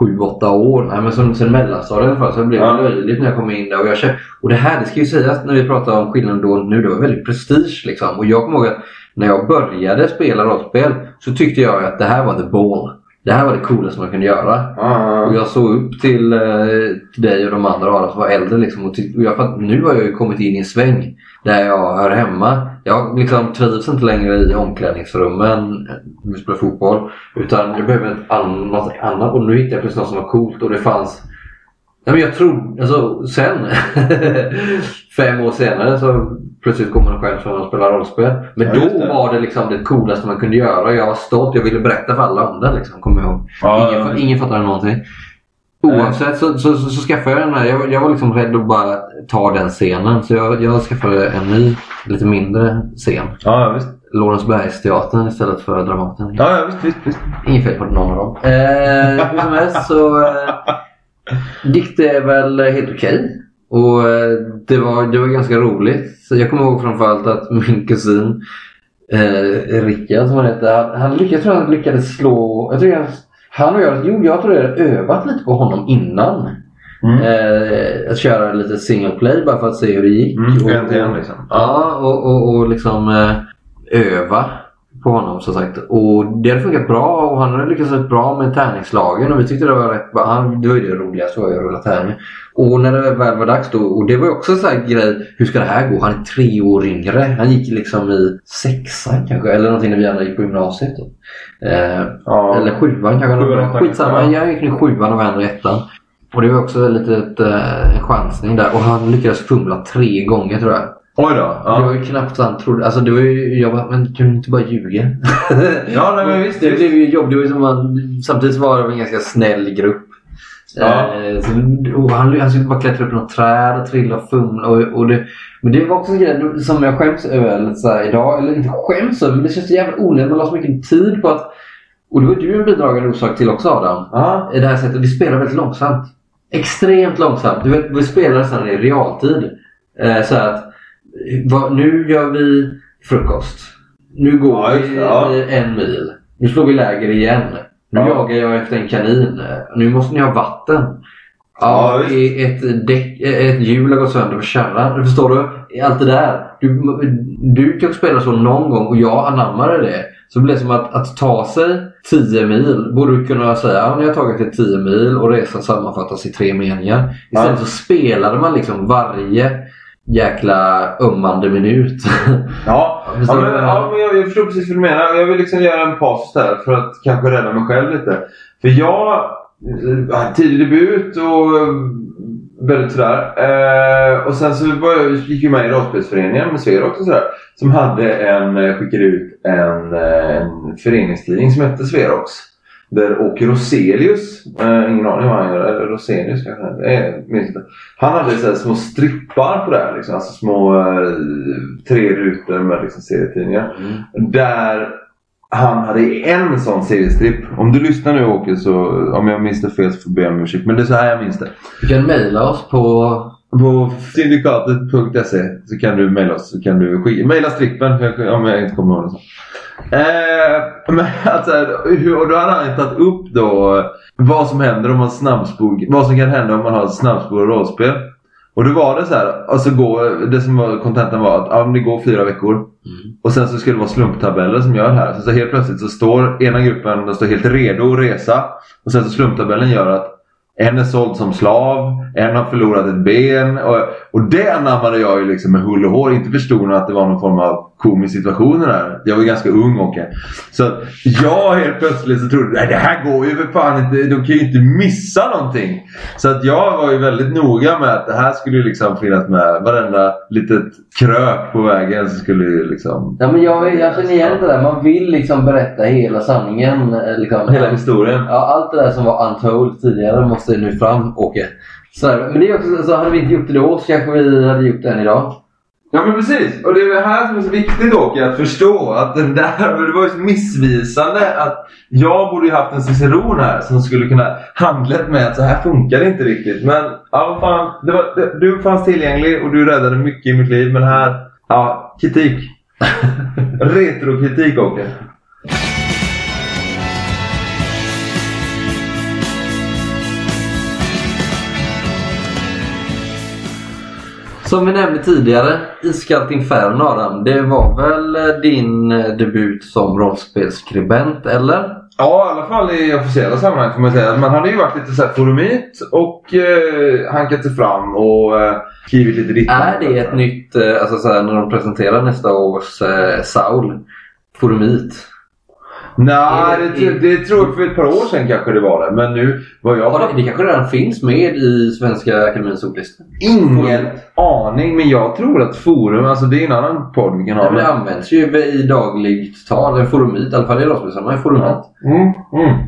S1: 7-8 år. Nej, men som, sen mellanstadiet i alla fall. Så det blev
S2: Ja.
S1: löjligt när jag kom in där. Och, jag kände, och det här, det ska ju sägas när vi pratar om skillnaden då nu. Det var väldigt prestige liksom. Och jag kommer ihåg att när jag började spela rollspel så tyckte jag att det här var the ball. Det här var det coolaste man kunde göra.
S2: Ja,
S1: Och jag såg upp till, eh, till dig och de andra Adam som var äldre. Liksom, och och jag, fatt, nu har jag ju kommit in i en sväng där jag hör hemma. Jag liksom trivs inte längre i omklädningsrummen när vi spelar fotboll. Utan jag behöver ett annat, annat. Och nu hittade jag plötsligt något som var coolt och det fanns Nej, men jag tror, alltså sen, fem år senare så plötsligt kommer man själv från att spela rollspel. Men
S2: Ja,
S1: då
S2: det.
S1: var det liksom det coolaste man kunde göra. Jag var stolt, jag ville berätta för alla om det liksom, kommer jag ihåg.
S2: Ja,
S1: ingen,
S2: ja.
S1: ingen fattade någonting. Oavsett så, så, så, så skaffade jag den här. Jag, var- jag var liksom rädd att bara ta den scenen. Så jag, jag skaffade en ny, lite mindre scen.
S2: Ja, visst.
S1: Lorensbergsteatern istället för Dramaten.
S2: Ja, ja visst, visst, visst.
S1: Inget fel på någon av dem. Eh, hur som helst så eh, gick det väl helt okej. Och eh, det var, det var ganska roligt. Så jag kommer ihåg framförallt att min kusin eh, Rickard som han hette. Han, han lyckades, jag tror han lyckades slå... Jag tror han, han och jag, jo jag tror jag hade övat lite på honom innan.
S2: Mm.
S1: Eh, att köra lite single play bara för att se hur det gick.
S2: Mm,
S1: Och-
S2: en liksom.
S1: Ja, och, och, och liksom eh, öva på honom som sagt. Och det hade funkat bra och han hade lyckats rätt bra med tärningslagen och vi tyckte det var rätt bra. Han, det var ju det roligaste var ju att rulla tärning. Och när det väl var dags då, och det var ju också en sån här grej, hur ska det här gå? Han är tre år yngre. Han gick liksom i sexan kanske, eller någonting när vi andra gick på gymnasiet. Då. Eh,
S2: Ja.
S1: eller sjuan kanske.
S2: Sjuan,
S1: Skitsamma,
S2: ja.
S1: jag gick i sjuan och var ändå i ettan. Och det var också lite ett, eh, en chansning där. Och han lyckades fumla tre gånger tror jag.
S2: Oj då.
S1: Det var
S2: Ja,
S1: ju knappt han trodde. Alltså det var ju, jag bara, men kan du inte bara ljuga?
S2: ja nej, men visst.
S1: det blev ju jobb. Det var ju som man, samtidigt var det en ganska snäll grupp.
S2: Ja.
S1: Eh, så, han, han skulle bara klättra upp i något träd och trilla och fumla. Och, och det, men det var också en grej som jag skäms över så här idag. Eller inte skäms över, men det känns så jävla onödigt. Man la så mycket tid på att... Och det var du en bidragande orsak till också Adam.
S2: Ja.
S1: I det här sättet. Vi spelar väldigt långsamt. Extremt långsamt. Du vet, vi spelar nästan i realtid. Eh, så att, vad, nu gör vi frukost. Nu går
S2: Ja,
S1: vi
S2: det, ja.
S1: eh, en mil. Nu slår vi läger igen. Nu
S2: Ja.
S1: jagar jag efter en kanin. Nu måste ni ha vatten.
S2: Ja,
S1: Ja, ett, däck, ett hjul har gått sönder på kärran. Förstår du? Allt det där. Du, du kanske spelar så någon gång och jag anammade det. Så det blev som att, att ta sig 10 mil borde du kunna säga ja, ni har tagit er 10 mil och resan sammanfattas i tre meningar. Istället
S2: Ja.
S1: så spelade man liksom varje jäkla ömmande minut.
S2: Ja, ja, men, ja men jag, jag förstår precis vad du menar. Jag vill liksom göra en paus där för att kanske rädda mig själv lite. För jag eh, tidig debut och väldigt sådär. Eh, och sen så gick jag med i rollspelsföreningen med Sverok och sådär. Som hade en, eh, skickade ut en, eh, en föreningstidning som hette Sverox. Där Åke Roselius, eh, ingen aning vad han gör, eller Roselius kanske, eh, minns inte. Han hade så små strippar på det här, liksom, alltså små eh, tre rutor med liksom, serietidningar. Där han hade en sån seriestripp. Om du lyssnar nu Åke, så om jag minns det fel så får jag be om ursäkt. Men det är så här jag minns det.
S1: Du kan mejla oss på...
S2: På syndikatet.se så kan du mejla oss. Så kan du mejla strippen om jag inte kommer ihåg det. Eh, men alltså, och då hade han tagit upp då vad som händer om man snabbspol, vad som kan hända om man har ett snabbspår och rollspel. Och då var det så här, alltså går, det som var kontentan var att ja, det går fyra veckor. Och sen så ska det vara slumptabeller som gör det här. Så, så helt plötsligt så står ena gruppen står helt redo att resa. Och sen så slumptabellen gör att en är såld som slav, en har förlorat ett ben. Och, och det anammade jag ju liksom med hull och hår. Inte förstod nog att det var någon form av komisk situation där. Jag var ganska ung och Så jag helt plötsligt så trodde nej det här går ju för fan inte. De kan ju inte missa någonting. Så att jag var ju väldigt noga med att det här skulle ju liksom finnas med. Varenda litet krök på vägen så skulle ju liksom...
S1: Ja, men jag, jag känner igen det där. Man vill liksom berätta hela sanningen. eh, Liksom.
S2: Hela historien.
S1: Ja, allt det där som var untold tidigare måste nu fram, Åke. Så, men det är också, så hade vi inte gjort det då så kanske vi hade gjort det än idag.
S2: Ja men precis. Och det är det här som är så viktigt Åke att förstå. Att den där, det var ju så missvisande att jag borde ju haft en ciceron här som skulle kunna handlat med att så här funkar det inte riktigt. Men ja fan. Det var, det, du fanns tillgänglig och du räddade mycket i mitt liv. Men här, ja kritik. Retrokritik Åke.
S1: Som vi nämnde tidigare, Iskallt Inferno Adam. Det var väl eh, din eh, debut som rollspelsskribent, eller?
S2: Ja, i alla fall i officiella sammanhang får man säga. Man hade ju varit lite så här forumit och eh, hankat sig fram och eh, skrivit lite ditt
S1: Är det ett nytt, eh, alltså så här, när de presenterar nästa års eh, Saul, Forumit?
S2: Nej,
S1: Är
S2: det,
S1: det-
S2: det, tror jag för ett par år sedan kanske det var det. Men nu, vad jag
S1: Har det, det kanske redan finns med i Svenska Akademiens ordlista?
S2: ingen aning. Men jag tror att forum, alltså det är en annan podd vi kan ha.
S1: Ja, det används ju i dagligt tal, en forumit, i alla fall i en forumit.
S2: Mm, mm.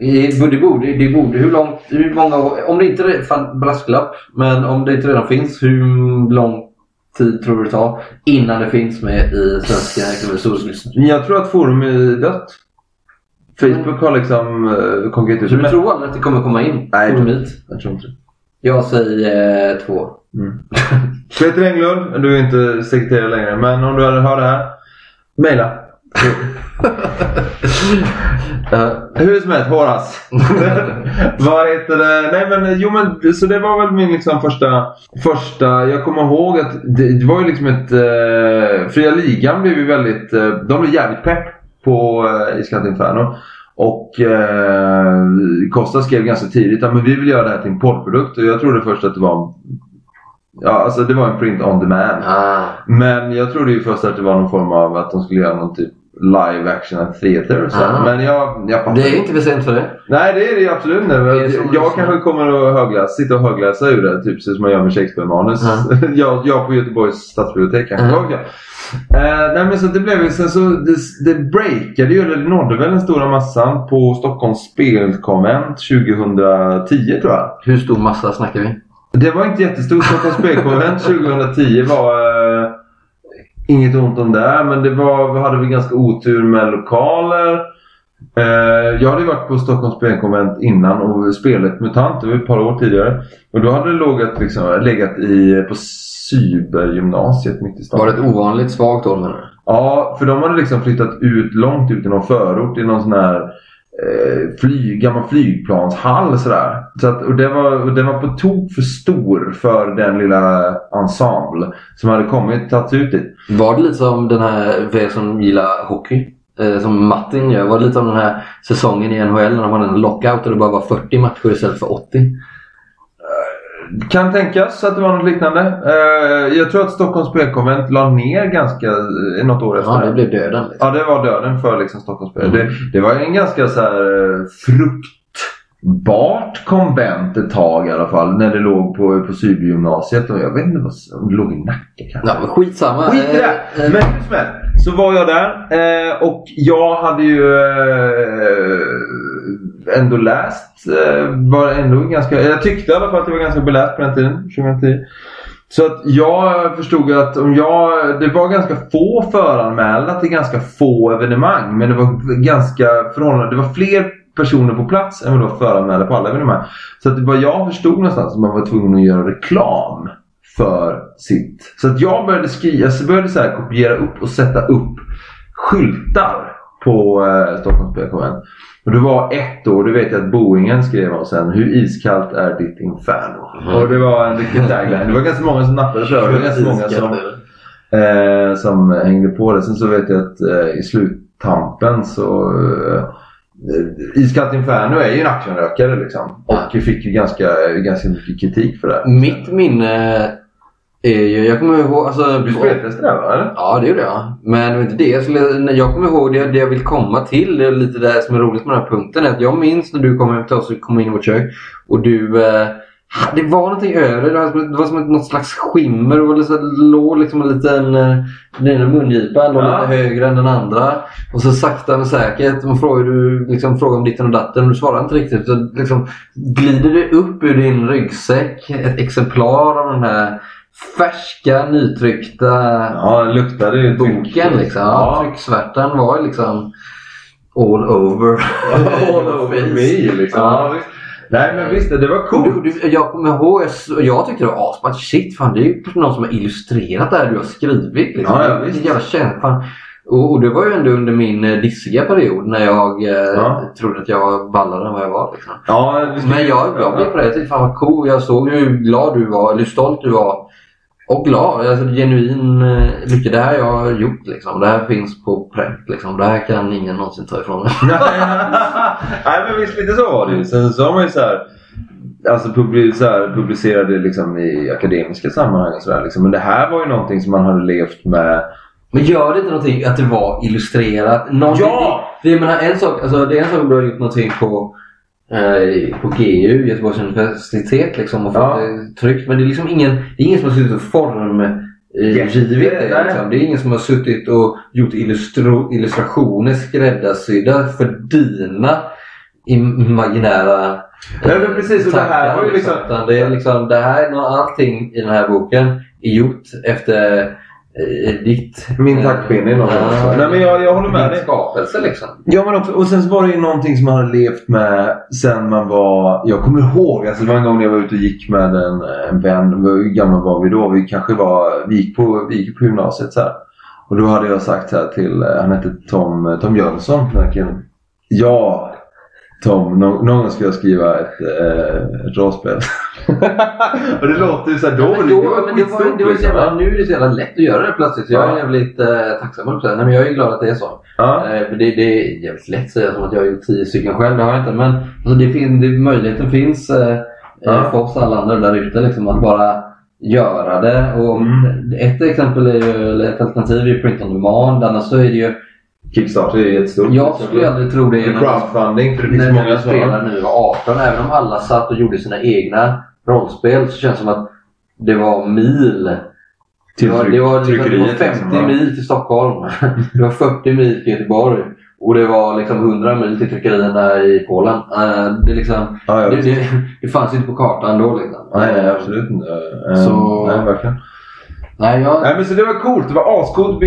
S1: I- Det borde, det borde, hur långt, hur många år, om det inte, re- fan brasklapp, men om det inte redan finns, hur lång tid tror du det tar innan det finns med i Svenska Akademiens
S2: Jag tror att forum är dött. Facebook har liksom uh, ut
S1: Så du tror aldrig att det kommer komma in?
S2: Nej, jag tror-
S1: forumit?
S2: Jag tror inte det.
S1: Jag säger eh, två.
S2: Mm. Peter Englund, du är inte sekreterare längre, men om du hade hört det här. Maila.
S1: Ja,
S2: Hur som helst, Horace. Vad heter det? Nej men jo men så det var väl min liksom första, första jag kommer ihåg att det, det var ju liksom ett, eh, Fria Ligan blev ju väldigt, eh, de blev jävligt pepp på eh, Iskallt Inferno. Och eh, Costa skrev ganska tidigt att men vi vill göra det här till en poddprodukt och jag trodde först att det var Ja, alltså det var en print on demand.
S1: ah.
S2: Men jag trodde ju först att det var någon form av att de skulle göra någon typ live action theater. Så.
S1: Ah.
S2: Men jag, jag
S1: Det är inte för sent för det.
S2: Nej det är det absolut inte. Jag, jag kanske kommer att högläsa, sitta och högläsa ur det. Typ som man gör med Shakespeare-manus.
S1: Ja.
S2: jag, jag på Göteborgs stadsbibliotek kanske. Jag. Eh, nej men så det blev sen så det, det breakade ju, eller det nådde väl den stora massan på Stockholms spelkonvent 2010 tror jag.
S1: Hur stor massa snackar vi?
S2: Det var inte jättestort. Stockholms spelkonvent 2010 var eh, inget ont om det. Men det var, vi hade väl ganska otur med lokaler. Eh, jag hade varit på Stockholms spelkonvent innan och spelat MUTANT. Det var ett par år tidigare. Och då hade det legat, liksom, legat i, på cybergymnasiet mitt i stan.
S1: Var det ett ovanligt svagt år menar du?
S2: Ja, för de hade liksom flyttat ut långt ut i någon förort i någon sån här eh, flyg, gammal flygplanshall sådär. Så att, och, den, var, och den var på tok för stor för den lilla ensemble som hade kommit tagits ut dit.
S1: Var det lite som den här, för er som gillar hockey, eh, som Martin gör. Var det lite som den här säsongen i NHL när de hade en lockout och det bara var 40 matcher istället för 80?
S2: Kan tänkas att det var något liknande. Eh, jag tror att Stockholms spelkonvent la ner ganska eh, något år efter
S1: Ja,
S2: det.
S1: blev döden. Liksom.
S2: Ja, det var döden för liksom Stockholms spel.
S1: Mm.
S2: Det, det var en ganska så här eh, fruktbart konvent ett tag i alla fall. När det låg på, på cybergymnasiet. Och jag vet inte vad det låg i Nacka kanske.
S1: Ja, men skitsamma.
S2: Skit i det! Men hur som helst, så var jag där och jag hade ju ändå läst. Eh, var ändå ganska, jag tyckte i alla fall att jag var ganska beläst på den tiden, 2010. Så att jag förstod att om jag, det var ganska få föranmälda till ganska få evenemang. Men det var ganska förhållande, det var fler personer på plats än vad det var föranmälda på alla evenemang. Så att vad jag förstod någonstans att man var tvungen att göra reklam för sitt. Så att jag började skriva, jag började så här kopiera upp och sätta upp skyltar på eh, Stockholms spelkonvent. Och det var ett år, det vet jag att Boingen skrev om sen. Hur iskallt är ditt inferno?
S1: Mhm.
S2: Och det var en riktig tagline. Det var ganska många som nappade på det. Var ganska många som, eh, som hängde på det. Sen så vet jag att eh, i sluttampen så eh, Iskallt Inferno är ju en actionrökare liksom. Och fick ju ganska, ganska mycket kritik för det.
S1: Mitt minne jag kommer ihåg, alltså...
S2: Du speltestade det va? Eller?
S1: Ja, det gjorde jag. Men det var inte det jag skulle... Jag kommer ihåg det, det jag vill komma till. Det är lite det som är roligt med den här punkten. är Att jag minns när du kom hem till oss och kom in i vårt kök. Och du... Eh, det var någonting över det. var som, det var som ett, något slags skimmer. Det var liksom, låg liksom en liten... eh, Den ena mungipan låg
S2: Ja.
S1: lite högre än den andra. Och så sakta men säkert. Man frågar, du liksom, frågar om ditten och datten. Du svarar inte riktigt. Så liksom, glider det upp ur din ryggsäck ett exemplar av den här färska, nytryckta
S2: Ja, luktade ju
S1: boken liksom. Ja.
S2: Ja.
S1: Trycksvärtan var liksom all over.
S2: All over me liksom.
S1: Ja.
S2: Nej men visst, det var coolt.
S1: Du, du, jag kommer ihåg, jag, jag tyckte det var asballt. Shit fan det är ju någon som har illustrerat det här du har skrivit. Liksom.
S2: Ja, ja, visst.
S1: jävla fan. Och, och det var ju ändå under min eh, dissiga period när jag eh,
S2: Ja.
S1: trodde att jag var ballare än vad jag var. Liksom.
S2: Ja,
S1: Men jag, blev på det. Jag tyckte fan vad cool. Jag såg hur glad du var, eller hur stolt du var. Och glad. Alltså genuin eh, lycka. Det här jag har gjort liksom. Det här finns på pränt liksom. Det här kan ingen någonsin ta ifrån mig.
S2: Nej men visst lite så var det ju. Sen så har man ju så här, alltså så här, publicerade liksom i akademiska sammanhang och sådär. Liksom. Men det här var ju någonting som man hade levt med.
S1: Men gör det inte någonting att det var illustrerat? Någonting,
S2: Ja!
S1: För jag menar en sak, alltså det är en sak om du har gjort någonting på, eh, på GU, Göteborgs universitet liksom och fått
S2: Ja.
S1: det tryckt. Men det är liksom ingen, det är ingen som har suttit och formgivit det.
S2: Nej.
S1: Liksom. Det är ingen som har suttit och gjort illustrationer skräddarsydda för dina imaginära
S2: Nej, men precis, och det här var ju liksom-
S1: det är liksom, det här, allting i den här boken är gjort efter eh, ditt...
S2: Min taktpinne i någon
S1: Ja.
S2: Nej men jag, jag håller med dig.
S1: skapelse liksom.
S2: Ja men också, och sen så var det ju någonting som man hade levt med sen man var... Jag kommer ihåg, alltså det var en gång när jag var ute och gick med en, en vän. Hur gamla var vi då? Vi kanske var... Vi gick på, vi gick på gymnasiet så här. Och då hade jag sagt så här till, eh, han hette Tom, Tom Jönsson den här killen. Ja, Tom, någon, någon gång ska jag skriva ett, eh, ett rollspel. och det låter ju såhär, då,
S1: men
S2: det
S1: då, men det var, det var
S2: liksom,
S1: jävla, nu är det så jävla lätt att göra det plötsligt. Så jag är
S2: Ja.
S1: jävligt eh, tacksam det. Nej, men jag är glad att det är så.
S2: Ja.
S1: Eh, det, det är jävligt lätt att säga som att jag har gjort tio stycken själv. Det har jag inte. Men alltså, det fin, det, möjligheten finns eh,
S2: Ja.
S1: eh, för oss alla andra där ute. Liksom, att bara göra det. Och
S2: Mm.
S1: Ett exempel är ju, eller ett alternativ är print on demand. Annars så är det ju...
S2: Kickstarter är jättestort.
S1: Jag skulle aldrig tro det.
S2: Crowdfunding för det finns
S1: när
S2: många
S1: vi
S2: som har.
S1: spelar nu var 18. Även om alla satt och gjorde sina egna rollspel så känns det som att det var mil.
S2: Till
S1: det var, det var, liksom, det var
S2: tryckeriet,
S1: 50
S2: liksom, ja.
S1: mil till Stockholm. det var 40 mil till Göteborg. Och det var liksom 100 mil till tryckerierna i Polen. Eh, det, liksom,
S2: Ja,
S1: det, det, det fanns inte på kartan då. Liksom.
S2: Nej, absolut inte. Eh,
S1: Så-
S2: Nej, verkligen.
S1: Nej, jag,
S2: Nej, men så det var coolt. Det var ascoolt.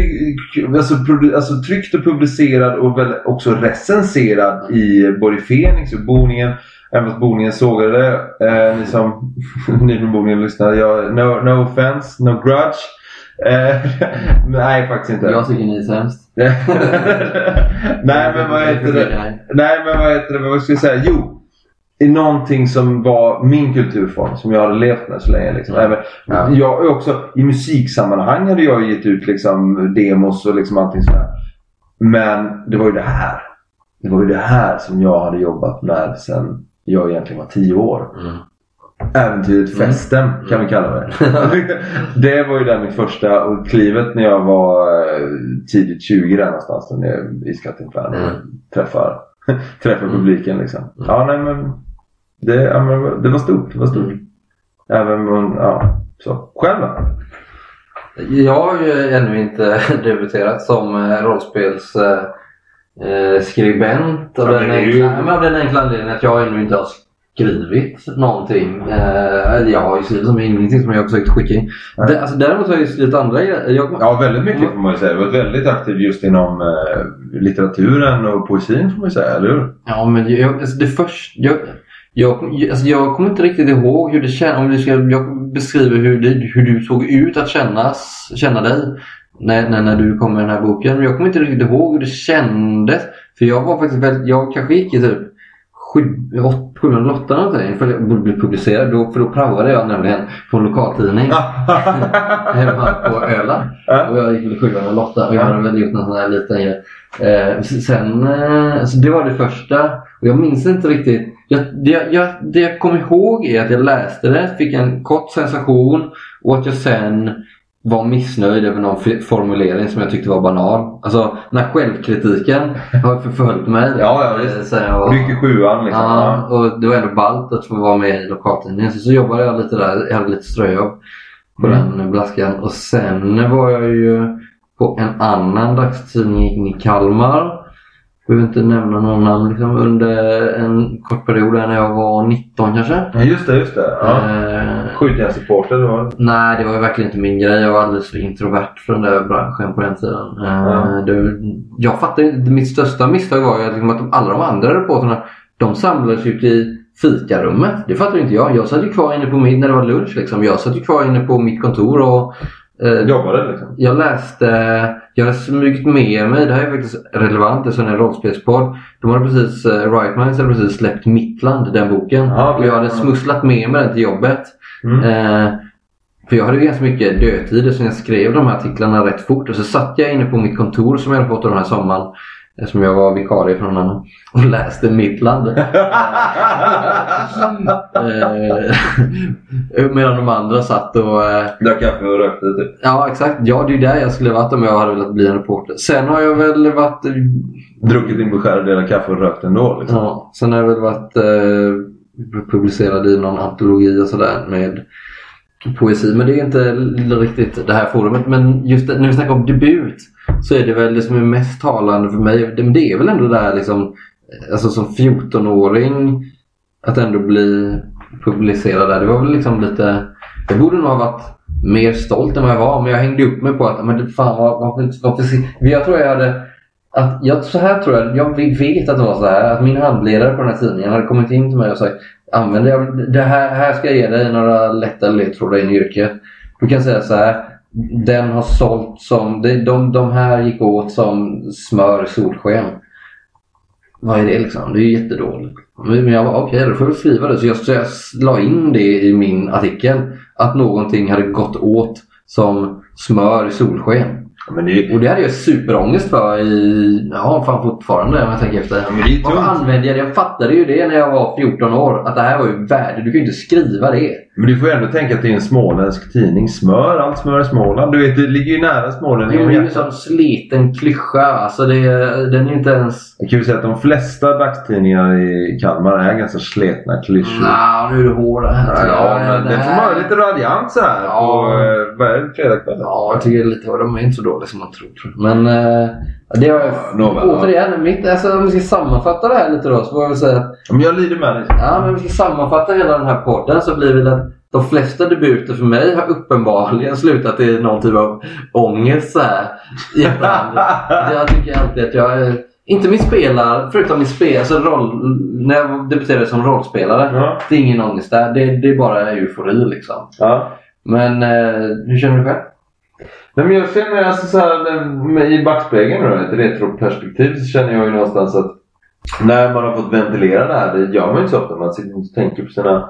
S2: Alltså, alltså tryckt och publicerad och väl också recenserad i både Fenix och Boningen. Även fast Boningen sågade det. Eh, ni som ni från Boningen lyssnar. Jag, no, no offense, no grudge. Eh, nej, faktiskt inte.
S1: jag tycker ni är sämst.
S2: nej, men vad heter det? Nej, men vad heter det? Vad ska jag säga? Jo. I någonting som var min kulturform som jag hade levt med så länge. Liksom. Även,
S1: Ja.
S2: jag är också, I musiksammanhang hade jag gett ut liksom, demos och liksom allting sådär. Men det var ju det här. Det var ju det här som jag hade jobbat med sen jag egentligen var tio år.
S1: Mm.
S2: Äventyret
S1: Mm.
S2: Festen kan vi kalla det. det var ju där mitt första och klivet när jag var eh, tidigt 20 där någonstans. Då, när jag i Skattinfärno
S1: Mm.
S2: träffar, träffar
S1: Mm.
S2: publiken liksom.
S1: Mm.
S2: Ja, nej men det, ja, men det var stort. Det var stort.
S1: Mm.
S2: Även om, ja, så. Själv då?
S1: Jag har ju ännu inte debuterat som eh, rollspels eh, skribent av,
S2: Ja,
S1: den enkla, av den enkla anledningen att jag ännu inte har skrivit någonting. Eh, jag har ju skrivit som ingenting som jag har försökt skicka in. Det, alltså, däremot har jag ju skrivit andra grejer. Jag,
S2: Ja, väldigt mycket får man ju säga. Du har varit väldigt aktiv just inom eh, litteraturen och poesin får man ju säga, eller hur?
S1: Ja, men jag, alltså det först, jag, jag, alltså jag kommer inte riktigt ihåg hur det kändes. Om du ska, jag beskriver hur, det, hur du såg ut att kännas, känna dig när, när, när du kom med den här boken. Men jag kommer inte riktigt ihåg hur det kändes. För jag var faktiskt väldigt, jag kanske gick i typ sjuan åttan någonting för jag borde bli publicerad. Då, för då praoade jag nämligen på en lokaltidning hemma på Öland. Och jag gick väl sjuan eller åttan och jag hade väl gjort någon sån här liten grej. Eh, sen, eh, så det var det första. Och jag minns inte riktigt. Jag, det, jag- jag, det jag kom ihåg är att jag läste det, fick en kort sensation och att jag sen var missnöjd över någon formulering som jag tyckte var banal. Alltså när självkritiken har förföljt mig.
S2: Ja, ja,
S1: eh,
S2: visst.
S1: sen jag var-
S2: i sjuan liksom.
S1: Ja, och det var ändå ballt att få vara med i lokaltidningen. Så, så jobbade jag lite där. Jag hade lite ströjobb på
S2: Mm.
S1: den blaskan. Och sen var jag ju på en annan dagstidning i Kalmar. Behöver inte nämna någon namn. Liksom under en kort period när jag var 19 kanske.
S2: Ja, just det, just det. Ja.
S1: Eh,
S2: Skjutjärnssupporter, var
S1: Nej, det var verkligen inte min grej. Jag var alldeles för introvert för den där branschen på den tiden. Eh,
S2: Ja.
S1: det, jag fattar inte. Mitt största misstag var ju liksom, att de, alla de andra reportrarna de samlades ute i fikarummet. Det fattar inte jag. Jag satt ju kvar inne på min, när det var lunch. Liksom. Jag satt ju kvar inne på mitt kontor och eh,
S2: Jobbade liksom.
S1: jag läste, jag hade smugit med mig, det här är faktiskt relevant eftersom det är en rollspelspodd. De hade precis, uh, Right Minds hade precis släppt Mittland, den boken.
S2: Ja, okej.
S1: Och jag hade smusslat med mig den till jobbet.
S2: Mm.
S1: Eh, för jag hade ju ganska mycket dödtid så jag skrev de här artiklarna rätt fort. Och så satt jag inne på mitt kontor som jag hade fått den här sommaren. Eh, Som jag var vikarie från annan. Och läste Mittland. eh, medan de andra satt och eh,
S2: Drack kaffe och rökte typ.
S1: Ja exakt. Ja det är ju där jag skulle varit om jag hade velat bli en reporter. Sen har jag väl varit...
S2: Druckit din beskärda del kaffe och rökt ändå liksom.
S1: Ja, sen har jag väl varit eh, publicerad i någon antologi och sådär med poesi. Men det är inte riktigt det här forumet. Men just det, när vi snackar om debut så är det väl det som är mest talande för mig. Det, det är väl ändå det här liksom, eh, alltså som 14-åring att ändå bli publicerad där. Det var väl liksom lite, jag borde nog ha varit mer stolt än vad jag var. Men jag hängde upp mig på att, men det, fan vad, varför, varför, jag tror jag hade att jag, så här tror jag, jag vet att det var så här att min handledare på den här tidningen hade kommit in till mig och sagt Använder jag, det här, här ska jag ge dig några lätta ledtrådar in i yrket. Du kan säga så här den har sålt som... De, de, de här gick åt som smör i solsken. Vad är det liksom? Det är ju jättedåligt. Men jag bara okej, okay, då får jag skriva det. Så jag, så jag la in det i min artikel. Att någonting hade gått åt som smör i solsken.
S2: Men det,
S1: Och det hade jag superångest för i, ja fan fortfarande om jag tänker efter.
S2: men det är
S1: Varför använde jag det? Jag fattade ju det när jag var 14 år. Att det här var ju värde. Du kan ju inte skriva det.
S2: Men du får ju ändå tänka att det är en småländsk tidning. Smör, allt smör i Småland. Du vet, det ligger ju nära Småland.
S1: Jo, det är ju en sån sliten klyscha. Alltså det, den är inte ens...
S2: Jag kan ju säga att de flesta dagstidningar i Kalmar är ganska sletna klyschor.
S1: Nja, nu är du hård här.
S2: Ja, men det får man lite raljant så här
S1: Ja.
S2: på eh, är fredagskvällen.
S1: Ja, jag tycker lite de är inte så dåliga som man tror. Men eh, det har jag...
S2: nåväl, ja.
S1: återigen, mitt, alltså, om vi ska sammanfatta det här lite då så får jag väl säga att
S2: Men jag lider med dig.
S1: Ja, men om vi ska sammanfatta hela den här podden så blir väl att de flesta debuter för mig har uppenbarligen slutat i någon typ av ångest så här. Jag tycker alltid att jag eh, inte min spelar, förutom min spel, alltså roll, när jag debuterade som rollspelare.
S2: Ja.
S1: Det är ingen ångest där. Det, det är bara eufori liksom.
S2: Ja.
S1: Men eh, hur känner du själv?
S2: Nej, men jag känner alltså så här, i backspegeln då, ett retroperspektiv så känner jag ju någonstans att när man har fått ventilera det här, det gör man ju inte så ofta. Man sitter och tänker på sina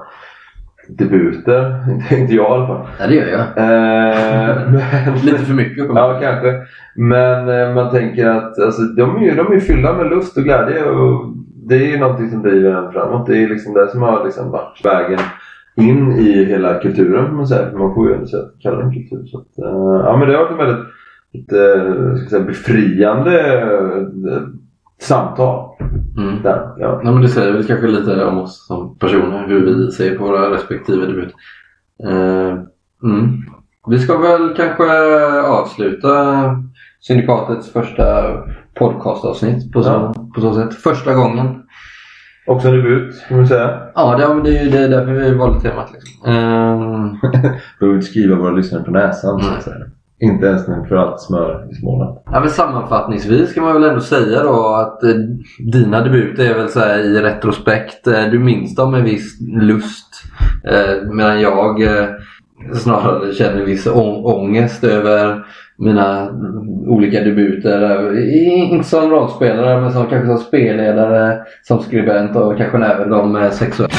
S2: debuter. Inte, inte jag i alla fall.
S1: Ja, det gör jag.
S2: Eh, men,
S1: Lite för mycket.
S2: Ja, kanske. Men eh, man tänker att alltså, de, är ju, de är fyllda med lust och glädje. Och det är ju någonting som driver en framåt. Det är liksom det som har liksom varit vägen in i hela kulturen man säga. För man får ju ändå säga att kalla den kultur. Så att, eh, ja, men det har varit en väldigt ett, eh, ska jag säga, befriande eh, samtal.
S1: Mm.
S2: Där, ja.
S1: Nej, men det säger väl kanske lite om oss som personer, hur vi ser på våra respektive debut. Eh, mm. Vi ska väl kanske avsluta Syndikatets första podcastavsnitt på så,
S2: Ja.
S1: på så sätt. Första gången.
S2: Också en debut kan man säga.
S1: Ja, det, är ju det är därför vi valde temat. Liksom. Eh,
S2: Behöver inte skriva våra lyssnare på näsan så att säga. Inte ens för allt smör i Småland.
S1: Ja, men sammanfattningsvis kan man väl ändå säga då att eh, dina debuter är väl så här i retrospekt. Eh, du minns dem med viss lust. Eh, medan jag eh, snarare känner viss ångest över mina olika debuter. Inte som rollspelare men som kanske som spelledare, som skribent och kanske även de eh, sexuella.